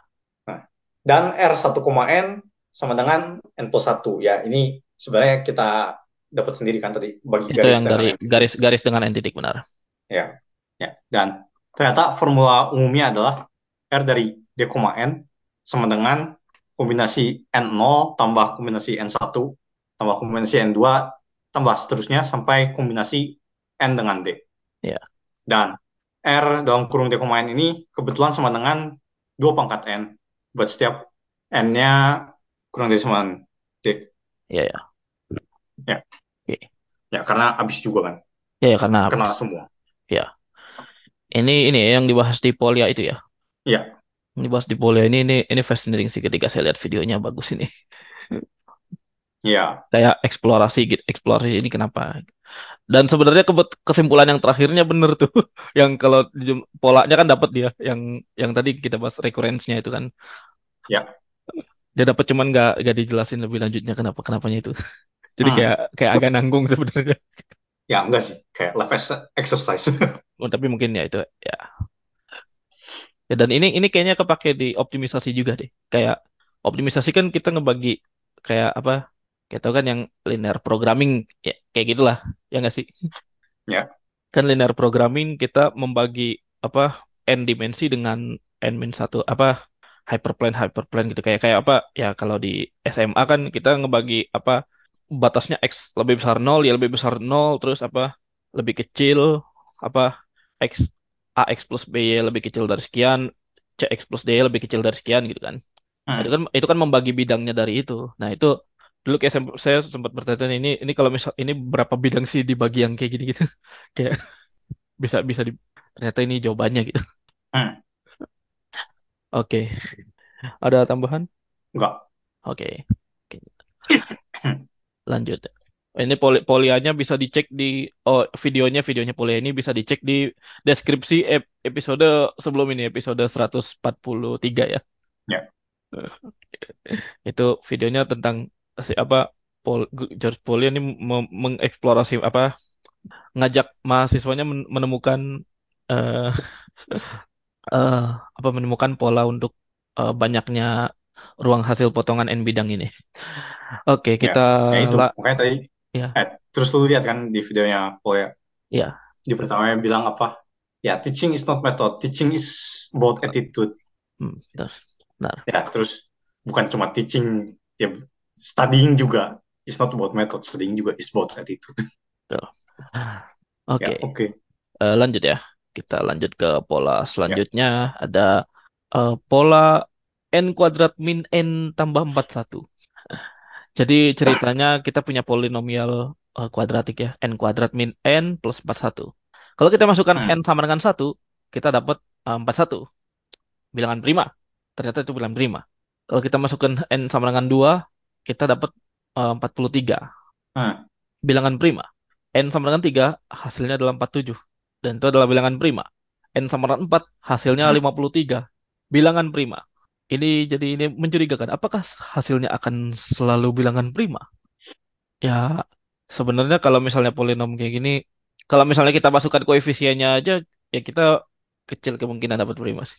Nah, dan R1,N sama dengan n plus satu ya ini sebenarnya kita dapat sendiri kan tadi bagi
itu
garis
yang dari garis garis dengan n titik benar
ya ya dan ternyata formula umumnya adalah r dari d, n sama dengan kombinasi n0 tambah kombinasi n1 tambah kombinasi n2 tambah seterusnya sampai kombinasi n dengan d
ya
dan r dalam kurung d, n ini kebetulan sama dengan 2 pangkat n buat setiap n-nya kurang dari 9 detik.
Iya ya.
Ya.
Oke.
Ya karena habis juga kan.
Ya, ya karena habis.
Kena semua.
Ya. Ini ini yang dibahas di Polia itu ya.
Iya.
Yang dibahas di Polia ini ini ini fascinating sih ketika saya lihat videonya bagus ini.
Iya.
Kayak eksplorasi gitu, eksplorasi ini kenapa? Dan sebenarnya kesimpulan yang terakhirnya bener tuh, yang kalau polanya kan dapat dia, yang yang tadi kita bahas recurrence-nya itu kan.
Ya
dia dapat cuman nggak nggak dijelasin lebih lanjutnya kenapa kenapanya itu jadi hmm. kayak kayak agak nanggung sebenarnya
ya enggak sih kayak live exercise
oh, tapi mungkin ya itu ya ya dan ini ini kayaknya kepake di optimisasi juga deh kayak optimisasi kan kita ngebagi kayak apa kayak tau kan yang linear programming ya kayak gitulah ya nggak sih?
Ya.
Kan linear programming kita membagi apa n dimensi dengan n min satu apa hyperplane hyperplane gitu. Kayak kayak apa ya kalau di SMA kan kita ngebagi apa batasnya x lebih besar nol ya lebih besar nol terus apa lebih kecil apa x ax plus b y lebih kecil dari sekian cx plus d lebih kecil dari sekian gitu kan. Hmm. itu kan itu kan membagi bidangnya dari itu. Nah itu dulu kayak saya sempat bertanya ini ini kalau misal ini berapa bidang sih dibagi yang kayak gini gitu kayak bisa bisa di ternyata ini jawabannya gitu hmm. Oke. Ada tambahan?
Enggak.
Oke. Oke. Lanjut. Ini poli polianya bisa dicek di oh videonya videonya polia ini bisa dicek di deskripsi ep episode sebelum ini episode 143 ya.
Ya.
Itu videonya tentang si apa Paul, George Polia ini mengeksplorasi apa ngajak mahasiswanya menemukan uh, uh, apa menemukan pola untuk uh, banyaknya ruang hasil potongan n bidang ini. Oke, okay, ya, kita
ya, itu makanya tadi ya. eh, terus lu lihat kan di videonya Paul ya.
Ya.
Di pertamanya bilang apa? Ya, teaching is not method, teaching is about attitude.
Hmm, benar. benar.
Ya, terus bukan cuma teaching, ya studying juga is not about method, studying juga is about attitude.
Oke. Okay.
Ya, Oke. Okay.
Uh, lanjut ya. Kita lanjut ke pola selanjutnya. Ya. Ada uh, pola n kuadrat min n tambah 41. Jadi ceritanya kita punya polinomial eh, kuadratik ya, n kuadrat min n plus 41. Kalau kita masukkan n
Hmm.
sama dengan satu, kita dapat eh, 41, bilangan prima. Ternyata itu bilangan prima. Kalau kita masukkan n sama dengan 2, kita dapat eh, 43,
Hmm.
bilangan prima. n sama dengan 3, hasilnya adalah 47. Dan itu adalah bilangan prima. n sama dengan 4, hasilnya
Hmm.
53, bilangan prima. Ini jadi ini mencurigakan. Apakah hasilnya akan selalu bilangan prima? Ya, sebenarnya kalau misalnya polinom kayak gini, kalau misalnya kita masukkan koefisiennya aja, ya kita kecil kemungkinan dapat prima sih.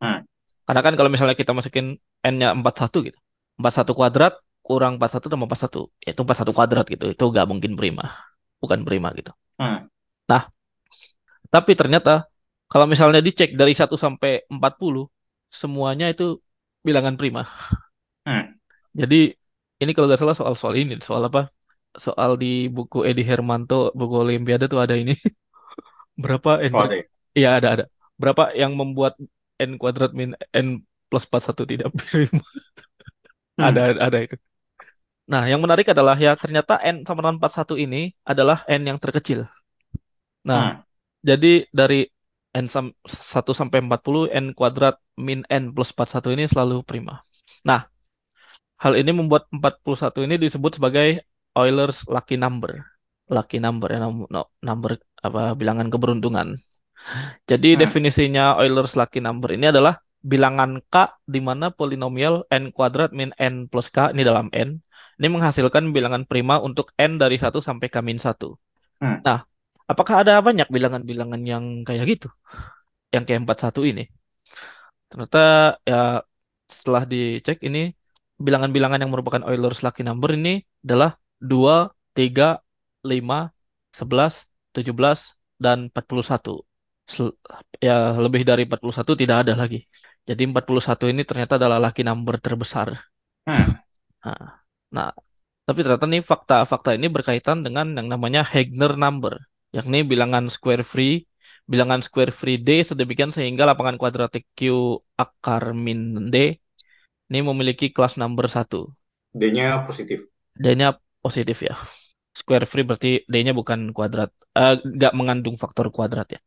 Hmm.
Karena kan kalau misalnya kita masukin n-nya 41 gitu. 41 kuadrat kurang 41 tambah 41, yaitu 41 kuadrat gitu. Itu nggak mungkin prima. Bukan prima gitu.
Hmm.
Nah, tapi ternyata kalau misalnya dicek dari 1 sampai 40, semuanya itu bilangan prima.
Hmm.
Jadi ini kalau nggak salah soal-soal ini, soal apa? Soal di buku Edi Hermanto, buku Olimpiade tuh ada ini. Berapa n
Oh, ada ya?
Iya ada ada. Berapa yang membuat n kuadrat min n plus 41 tidak prima? Ada
Hmm.
ada itu. Nah, yang menarik adalah ya ternyata n sama dengan 41 ini adalah n yang terkecil. Nah,
Hmm.
jadi dari n sam 1 sampai 40 n kuadrat min n plus 41 ini selalu prima. Nah, hal ini membuat 41 ini disebut sebagai Euler's lucky number. Lucky number ya no- number apa bilangan keberuntungan. Jadi
Hmm.
definisinya Euler's lucky number ini adalah bilangan k di mana polinomial n kuadrat min n plus k ini dalam n ini menghasilkan bilangan prima untuk n dari 1 sampai k min 1.
Hmm.
Nah, apakah ada banyak bilangan-bilangan yang kayak gitu? Yang kayak 41 ini? Ternyata ya setelah dicek ini bilangan-bilangan yang merupakan Euler's lucky number ini adalah 2, 3, 5, 11, 17, dan 41. Sel- ya lebih dari 41 tidak ada lagi. Jadi 41 ini ternyata adalah lucky number terbesar.
Hmm.
Nah, nah, tapi ternyata nih fakta-fakta ini berkaitan dengan yang namanya Heegner number, yakni bilangan square free, bilangan square free D sedemikian sehingga lapangan kuadratik Q akar min D ini memiliki kelas number 1.
D-nya positif.
D-nya positif ya. Square free berarti D-nya bukan kuadrat, eh, nggak mengandung faktor kuadrat ya.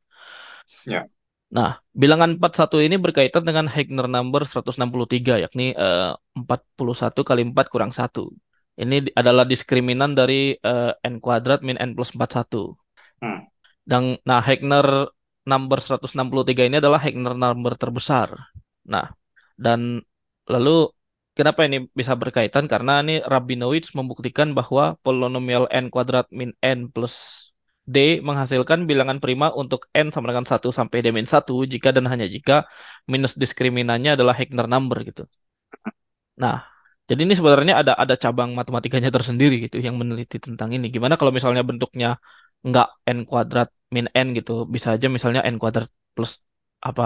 Ya.
Nah, bilangan 41 ini berkaitan dengan Heegner number 163, yakni eh, 41 kali 4 kurang 1. Ini adalah diskriminan dari eh, n kuadrat min n plus 41.
Hmm.
Dan nah Heegner number 163 ini adalah Heegner number terbesar. Nah, dan lalu kenapa ini bisa berkaitan? Karena ini Rabinowitz membuktikan bahwa polinomial n kuadrat min n plus D menghasilkan bilangan prima untuk n sama dengan 1 sampai d min 1 jika dan hanya jika minus diskriminannya adalah Heegner number gitu. Nah, jadi ini sebenarnya ada ada cabang matematikanya tersendiri gitu yang meneliti tentang ini. Gimana kalau misalnya bentuknya nggak n kuadrat min n gitu, bisa aja misalnya n kuadrat plus apa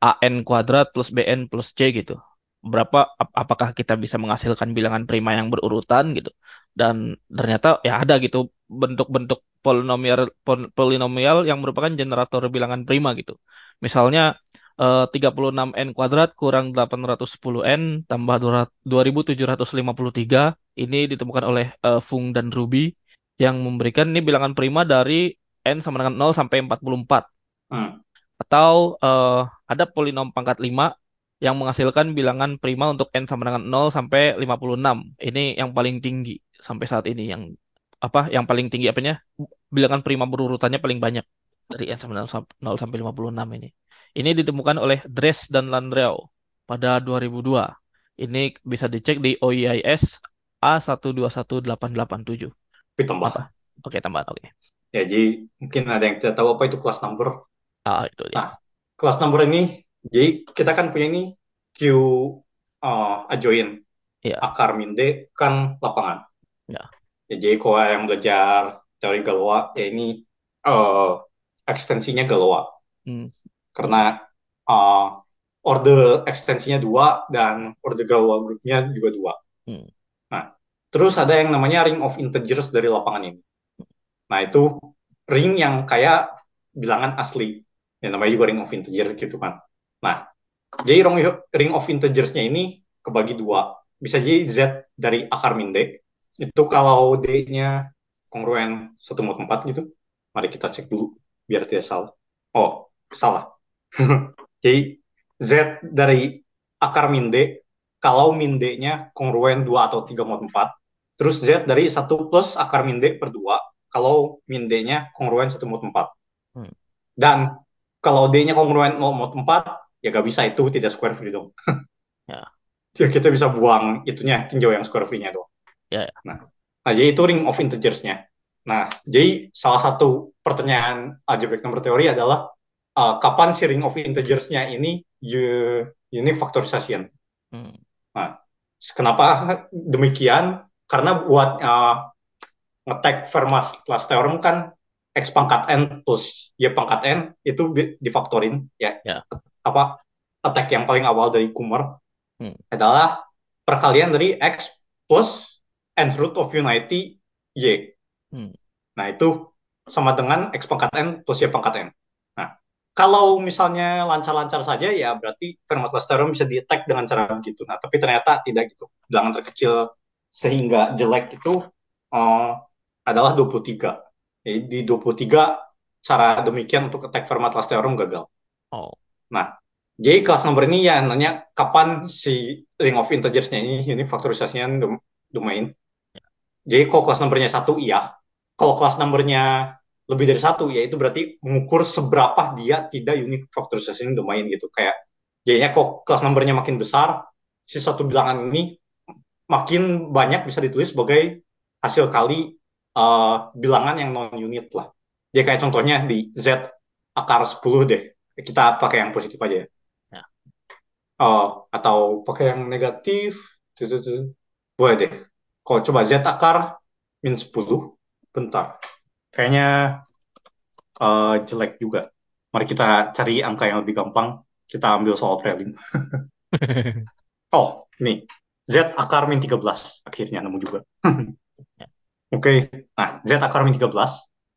an kuadrat plus bn plus c gitu. Berapa ap- apakah kita bisa menghasilkan bilangan prima yang berurutan gitu? Dan ternyata ya ada gitu bentuk-bentuk polinomial pol- polinomial yang merupakan generator bilangan prima gitu. Misalnya eh, 36n kuadrat kurang 810n tambah 2753 ini ditemukan oleh eh, Fung dan Ruby yang memberikan ini bilangan prima dari n sama dengan 0 sampai 44
Hmm.
atau eh, ada polinom pangkat 5 yang menghasilkan bilangan prima untuk n sama dengan 0 sampai 56. Ini yang paling tinggi sampai saat ini yang apa yang paling tinggi apanya? Bilangan prima berurutannya paling banyak dari n sama dengan 0 sampai 56 ini. Ini ditemukan oleh Dres dan Landreau pada 2002. Ini bisa dicek di OIIS A121887.
Tapi tambah.
Apa? Oke, tambahan. Oke.
Ya, jadi mungkin ada yang tidak tahu apa itu kelas number.
Ah, itu dia.
Nah, kelas number ini, jadi kita kan punya ini Q uh, adjoin
Iya.
akar min D kan lapangan.
Ya.
Ya, jadi kalau yang belajar teori Galois, ya ini uh, ekstensinya Galois.
Hmm.
Karena uh, order ekstensinya dua dan order Galois grupnya juga dua.
Hmm.
Nah, terus ada yang namanya ring of integers dari lapangan ini. Nah, itu ring yang kayak bilangan asli. Ya, namanya juga ring of integers gitu kan. Nah, jadi ring, of integers-nya ini kebagi dua. bisa jadi Z dari akar min D. Itu kalau D-nya kongruen 1 mod 4 gitu. Mari kita cek dulu biar tidak salah. Oh, salah. jadi Z dari akar min D kalau min D-nya kongruen 2 atau 3 mod 4. Terus Z dari 1 plus akar min D per 2 kalau min D-nya kongruen 1 mod 4. Hmm. Dan kalau D-nya kongruen 0 mod 4, ya gak bisa itu tidak square free dong. ya. Kita bisa buang itunya, tinjau yang square free-nya dong.
Ya, ya.
Nah, nah, jadi itu ring of integers-nya. Nah, jadi salah satu pertanyaan algebraic number theory adalah uh, kapan si ring of integers-nya ini unique factorization. Hmm. Nah, kenapa demikian? Karena buat uh, ngetek Fermat's last theorem kan x pangkat n plus y pangkat n itu difaktorin ya.
ya.
Apa attack yang paling awal dari Kummer hmm. adalah perkalian dari x plus n root of unity y. Hmm. Nah, itu sama dengan X pangkat N plus Y pangkat N. Nah, kalau misalnya lancar-lancar saja, ya berarti Fermat theorem bisa di dengan cara begitu. Nah, tapi ternyata tidak gitu. Bilangan terkecil sehingga jelek itu uh, adalah 23. Jadi di 23 cara demikian untuk attack Fermat theorem gagal.
Oh.
Nah, jadi kelas nomor ini ya nanya kapan si ring of integers-nya ini, ini faktorisasinya domain. Jadi kalau kelas nomornya satu iya, kalau kelas nomornya lebih dari satu, ya itu berarti mengukur seberapa dia tidak unique factorization domain gitu. Kayak jadinya kok kelas nomornya makin besar, si satu bilangan ini makin banyak bisa ditulis sebagai hasil kali uh, bilangan yang non unit lah. Jadi kayak contohnya di Z akar 10 deh. Kita pakai yang positif aja ya. ya. Uh, atau pakai yang negatif. Boleh deh. Kalau coba Z akar min 10, bentar. Kayaknya uh, jelek juga. Mari kita cari angka yang lebih gampang. Kita ambil soal prelim. oh, ini. Z akar min 13. Akhirnya nemu juga. Oke. Okay. Nah, Z akar min 13.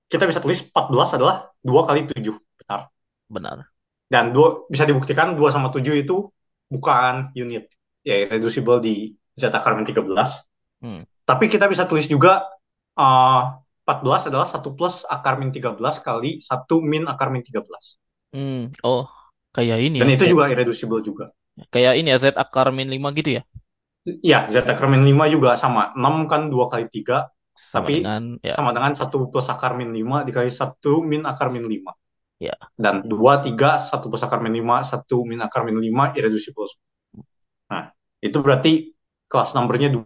Kita bisa tulis 14 adalah 2 kali 7. Benar.
Benar.
Dan dua, bisa dibuktikan 2 sama 7 itu bukan unit. Ya, reducible di Z akar min 13. Hmm. Tapi kita bisa tulis juga uh, 14 adalah 1 plus akar min 13 kali 1 min akar min 13.
Hmm, oh, kayak ini
Dan
ya.
itu juga irreducible juga.
Kayak ini ya, Z akar min 5 gitu ya?
Iya, Z akar min 5 juga sama. 6 kan 2 kali 3, sama tapi dengan, ya. sama dengan 1 plus akar min 5 dikali 1 min akar min 5.
Ya.
Dan 2, 3, 1 plus akar min 5, 1 min akar min 5, irreducible. Nah, itu berarti kelas numbernya 2.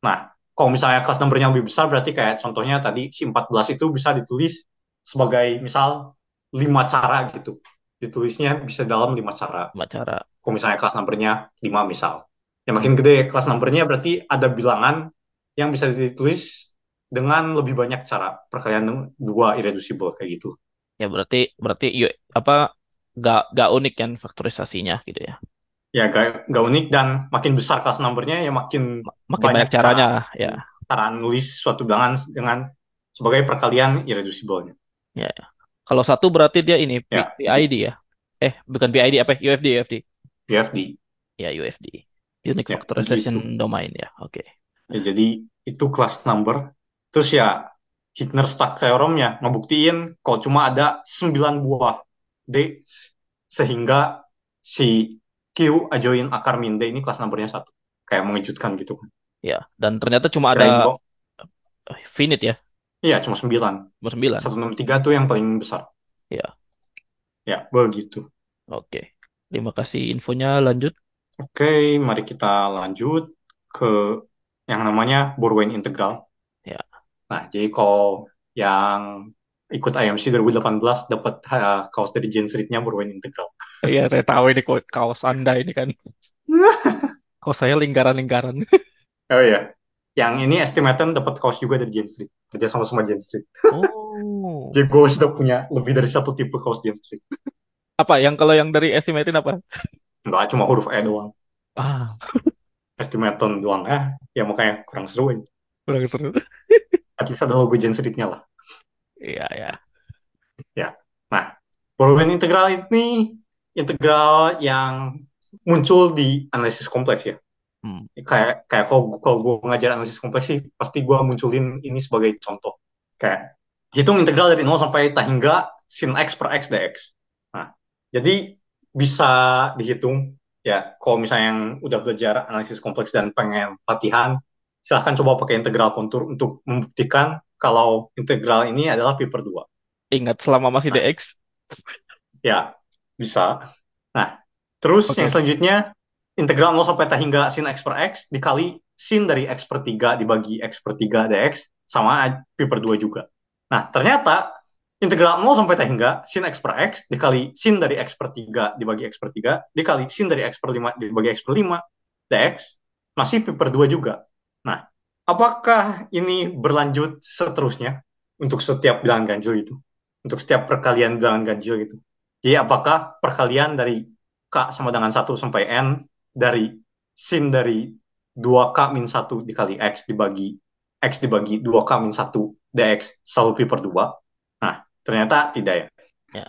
Nah, kalau misalnya kelas nomornya lebih besar berarti kayak contohnya tadi si 14 itu bisa ditulis sebagai misal lima cara gitu. Ditulisnya bisa dalam lima cara.
Lima cara.
Kalau misalnya kelas nomornya 5 misal. Yang makin gede kelas nomornya berarti ada bilangan yang bisa ditulis dengan lebih banyak cara. Perkalian dua irreducible kayak gitu.
Ya berarti berarti yuk, apa gak, gak unik kan faktorisasinya gitu ya?
Ya gak, gak unik dan makin besar kelas numbernya ya makin
makin banyak, banyak caranya cara, ya.
Cara nulis suatu bilangan dengan sebagai perkalian irreducible
ya, ya. Kalau satu berarti dia ini ya. PID ya? Eh bukan PID apa? UFD UFD
UFD
ya UFD unique ya, factorization gitu. domain ya. Oke. Okay.
ya, jadi itu kelas number terus ya Hitner theorem ya ngebuktiin kalau cuma ada 9 buah D sehingga si Q ajoin akar min D ini kelas nomornya satu. Kayak mengejutkan gitu kan.
Ya, dan ternyata cuma ada finite ya.
Iya, cuma sembilan.
Cuma sembilan.
Satu enam tiga tuh yang paling besar.
Ya.
Ya, begitu.
Oke. Terima kasih infonya. Lanjut.
Oke, mari kita lanjut ke yang namanya Borwein integral. Nah, jadi kalau yang ikut IMC 2018 dapat uh, kaos dari Jane Street-nya bermain integral.
Iya, saya tahu ini kaos Anda ini kan. kaos saya lingkaran-lingkaran.
oh iya. Yang ini estimatan dapat kaos juga dari Jane Street. Kerja sama sama Jane Street.
Oh.
Jadi gue sudah punya lebih dari satu tipe kaos Jane Street.
apa? Yang kalau yang dari estimatin apa?
Enggak, cuma huruf E doang.
Ah.
Estimaton doang. Eh, ya makanya kurang seru. ini.
Kurang seru.
At least ada logo Jane Street-nya lah.
Iya, ya.
Ya. Nah, polynomial integral ini integral yang muncul di analisis kompleks ya.
Hmm.
Kayak kayak kalau kalau gue ngajar analisis kompleks sih pasti gue munculin ini sebagai contoh. Kayak hitung integral dari 0 sampai tak hingga sin x per x dx. Nah, jadi bisa dihitung ya kalau misalnya yang udah belajar analisis kompleks dan pengen latihan silahkan coba pakai integral kontur untuk membuktikan kalau integral ini adalah pi per 2.
Ingat selama masih
Nah.
dx.
Ya, bisa. Nah, terus
Oke.
yang selanjutnya integral 0 sampai tak hingga sin x per x dikali sin dari x per 3 dibagi x per 3 dx sama pi per 2 juga. Nah, ternyata integral 0 sampai tak hingga sin x per x dikali sin dari x per 3 dibagi x per 3 dikali sin dari x per 5 dibagi x per 5 dx masih pi per 2 juga. Nah, apakah ini berlanjut seterusnya untuk setiap bilangan ganjil itu? Untuk setiap perkalian bilangan ganjil gitu. Jadi apakah perkalian dari K sama dengan 1 sampai N dari sin dari 2K min 1 dikali X dibagi X dibagi 2K min 1 dx selalu pi per 2? Nah, ternyata tidak ya.
Ya.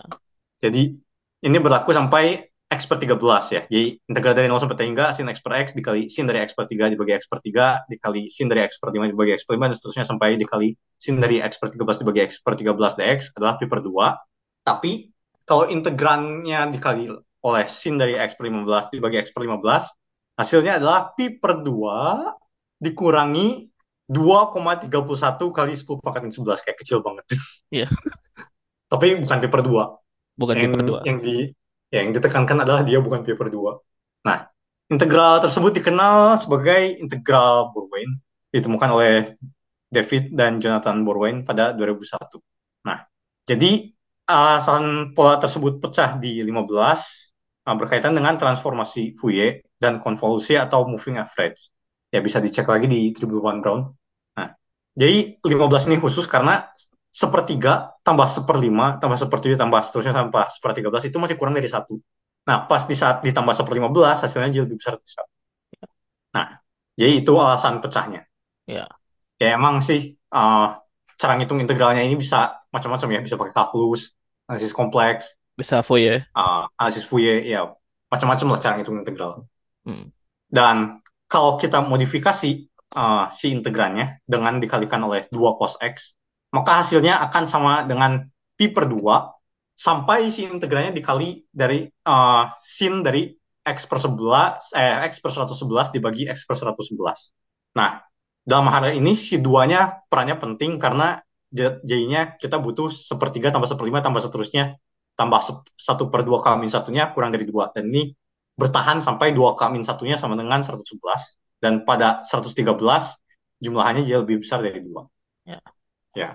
Jadi ini berlaku sampai X per 13 ya. Jadi integral dari 0 sampai T hingga sin X per X dikali sin dari X per 3 dibagi X per 3 dikali sin dari X per 5 dibagi X per 5 dan seterusnya sampai dikali sin dari X per 13 dibagi X per 13 dx adalah pi per 2. Tapi kalau integrannya dikali oleh sin dari X per 15 dibagi X per 15, hasilnya adalah pi per 2 dikurangi 2,31 kali 10 pangkat min 11. Kayak kecil banget.
Iya.
Tapi bukan pi per 2.
Bukan pi
Yang,
per 2.
yang, di, yang ditekankan adalah dia bukan pi per 2. Nah, integral tersebut dikenal sebagai integral Borwein. Ditemukan oleh David dan Jonathan Borwein pada 2001. Nah, jadi alasan pola tersebut pecah di 15 uh, berkaitan dengan transformasi Fourier dan konvolusi atau moving average. Ya bisa dicek lagi di Triple Brown. Nah, jadi 15 ini khusus karena sepertiga tambah seperlima tambah sepertujuh tambah seterusnya tambah sepertiga belas itu masih kurang dari satu. Nah, pas di saat ditambah seperlima belas hasilnya jadi lebih besar dari satu. Nah, jadi itu alasan pecahnya.
Ya.
Ya emang sih uh, cara ngitung integralnya ini bisa macam-macam ya, bisa pakai kalkulus, analisis kompleks,
Bisa Fourier.
uh, analisis Fourier, ya macam-macam lah cara ngitung integral.
Hmm.
Dan kalau kita modifikasi uh, si integrannya dengan dikalikan oleh 2 cos x, maka hasilnya akan sama dengan pi per 2 sampai si integrannya dikali dari uh, sin dari x per 11, eh, x per 111 dibagi x per 111. Nah, dalam hal ini si duanya perannya penting karena jadinya kita butuh sepertiga tambah seperlima tambah seterusnya tambah satu per dua k min satunya kurang dari dua dan ini bertahan sampai dua k min satunya sama dengan 111 dan pada 113 jumlahnya jadi lebih besar dari dua.
Ya.
Ya.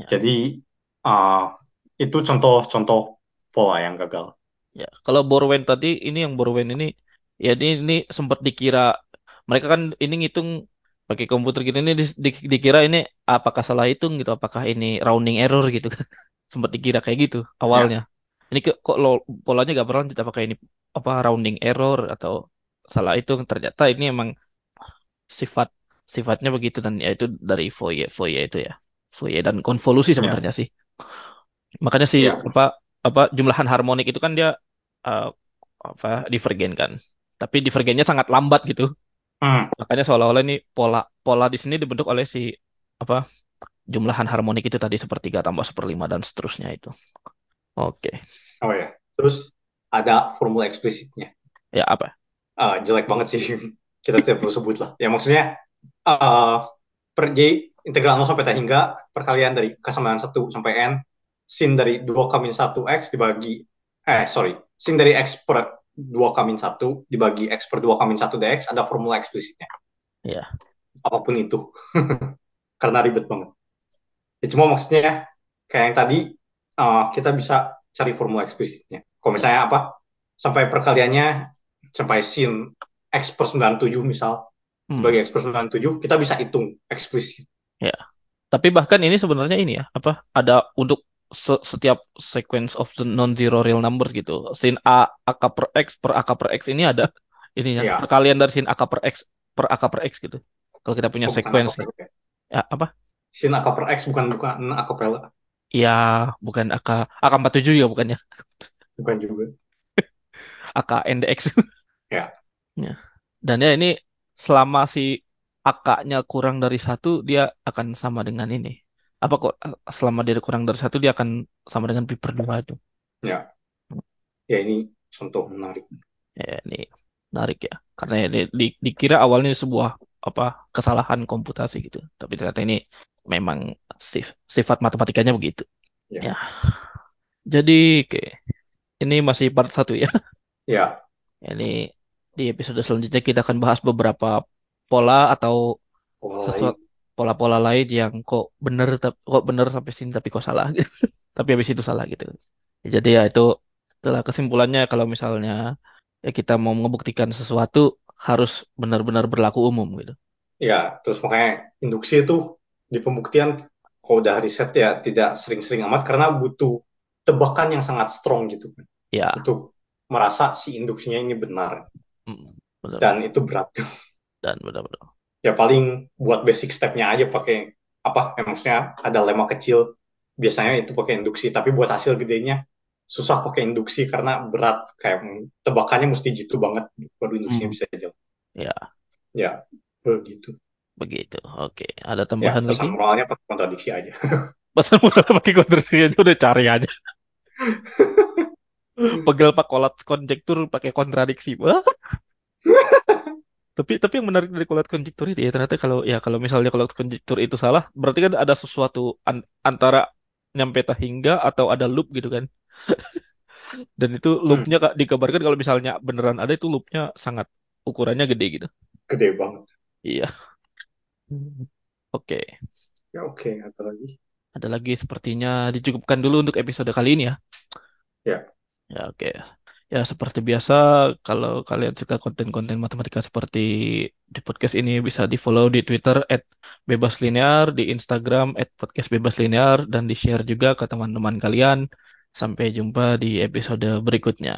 Ya.
Jadi uh, itu contoh-contoh pola yang gagal.
Ya, kalau Borwein tadi ini yang Borwein ini ya ini, ini sempat dikira mereka kan ini ngitung pakai komputer gitu ini di, di, dikira ini apakah salah hitung gitu apakah ini rounding error gitu kan sempat dikira kayak gitu awalnya ini ke, kok lo, polanya gak berlanjut apakah ini apa rounding error atau salah hitung ternyata ini emang sifat sifatnya begitu dan ya itu dari Fourier Fourier itu ya Fourier dan konvolusi sebenarnya sih makanya sih
Ya.
apa apa jumlahan harmonik itu kan dia uh, apa divergen kan tapi divergennya sangat lambat gitu
Hmm.
makanya seolah-olah ini pola pola di sini dibentuk oleh si apa jumlahan harmonik itu tadi sepertiga tambah seperlima dan seterusnya itu oke
Oh ya. Terus ada formula eksplisitnya.
ya apa
Ah, jelek banget sih. Kita tidak perlu sebut lah. Ya maksudnya uh, per J integral 0 sampai T hingga perkalian dari K sama dengan 1 sampai N sin dari 2 K min 1 X dibagi eh sorry sin dari X per 2 K min 1 dibagi X per 2 K min 1 dx ada formula eksplisitnya.
Iya.
Apa pun itu. Karena ribet banget. Ya, cuma maksudnya kayak yang tadi uh, kita bisa cari formula eksplisitnya. Kalau misalnya apa? Sampai perkaliannya sampai sin X per 97 misal
Hmm.
bagi X per 97 kita bisa hitung eksplisit.
Tapi bahkan ini sebenarnya ini ya, apa ada untuk se- setiap sequence of the non-zero real numbers gitu. Sin A AK per X per AK per X ini ada ininya
Iya.
perkalian dari sin AK per X per AK per X gitu. Kalau kita punya
bukan
sequence
ya.
ya apa?
Sin AK per X bukan bukan acapella,
Ya, bukan AK AK 47 ya bukannya.
bukan juga.
AK NDX.
Ya.
Ya. Dan ya ini selama si akaknya kurang dari satu dia akan sama dengan ini. Apa kok selama dia kurang dari satu dia akan sama dengan pi per dua itu.
Ya, ya ini contoh menarik.
Ya, ini menarik ya. Karena ya, di, di- dikira awalnya sebuah apa kesalahan komputasi gitu. Tapi ternyata ini memang sif- sifat matematikanya begitu.
Ya.
Ya. Jadi oke. Ini masih part satu ya.
Ya,
Ini di episode selanjutnya kita akan bahas beberapa pola atau
pola
sesuatu pola-pola lain yang kok bener kok bener sampai sini tapi kok salah gitu. Tapi habis itu salah gitu. Jadi ya itu itulah kesimpulannya kalau misalnya ya kita mau membuktikan sesuatu harus benar-benar berlaku umum gitu.
Ya, terus makanya induksi itu di pembuktian kalau udah riset ya tidak sering-sering amat karena butuh tebakan yang sangat strong gitu kan.
Ya,
Untuk merasa si induksinya ini benar
mm, benar
dan itu berat.
Dan benar-benar.
Ya paling buat basic stepnya aja pakai apa? Ya, maksudnya ada lemma kecil biasanya itu pakai induksi, tapi buat hasil gedenya susah pakai induksi karena berat kayak tebakannya mesti jitu banget baru induksinya
Hmm.
bisa jalan.
Ya,
Ya, begitu.
begitu. Oke, ada
Ya,
tambahan lagi?
pesan moralnya pakai kontradiksi aja.
Pesan moral pakai konstruksi aja udah cari aja. Pegel pak kolat konjektur pakai kontradiksi. Tapi tapi yang menarik dari kolat konjektur itu ya ternyata kalau ya kalau misalnya kolat konjektur itu salah, berarti kan ada sesuatu an- antara nyampe hingga atau ada loop gitu kan. Dan itu
Hmm,
loopnya kak dikabarkan kalau misalnya beneran ada itu loopnya sangat ukurannya gede gitu.
gede banget.
Iya. Oke.
Ya oke, apa lagi?
Ada lagi sepertinya dicukupkan dulu untuk episode kali ini ya.
Ya,
Ya, oke. Ya, seperti biasa, kalau kalian suka konten-konten matematika seperti di podcast ini bisa di-follow di Twitter at bebas linear, di Instagram at podcast bebas linear, dan di-share juga ke teman-teman kalian. Sampai jumpa di episode berikutnya.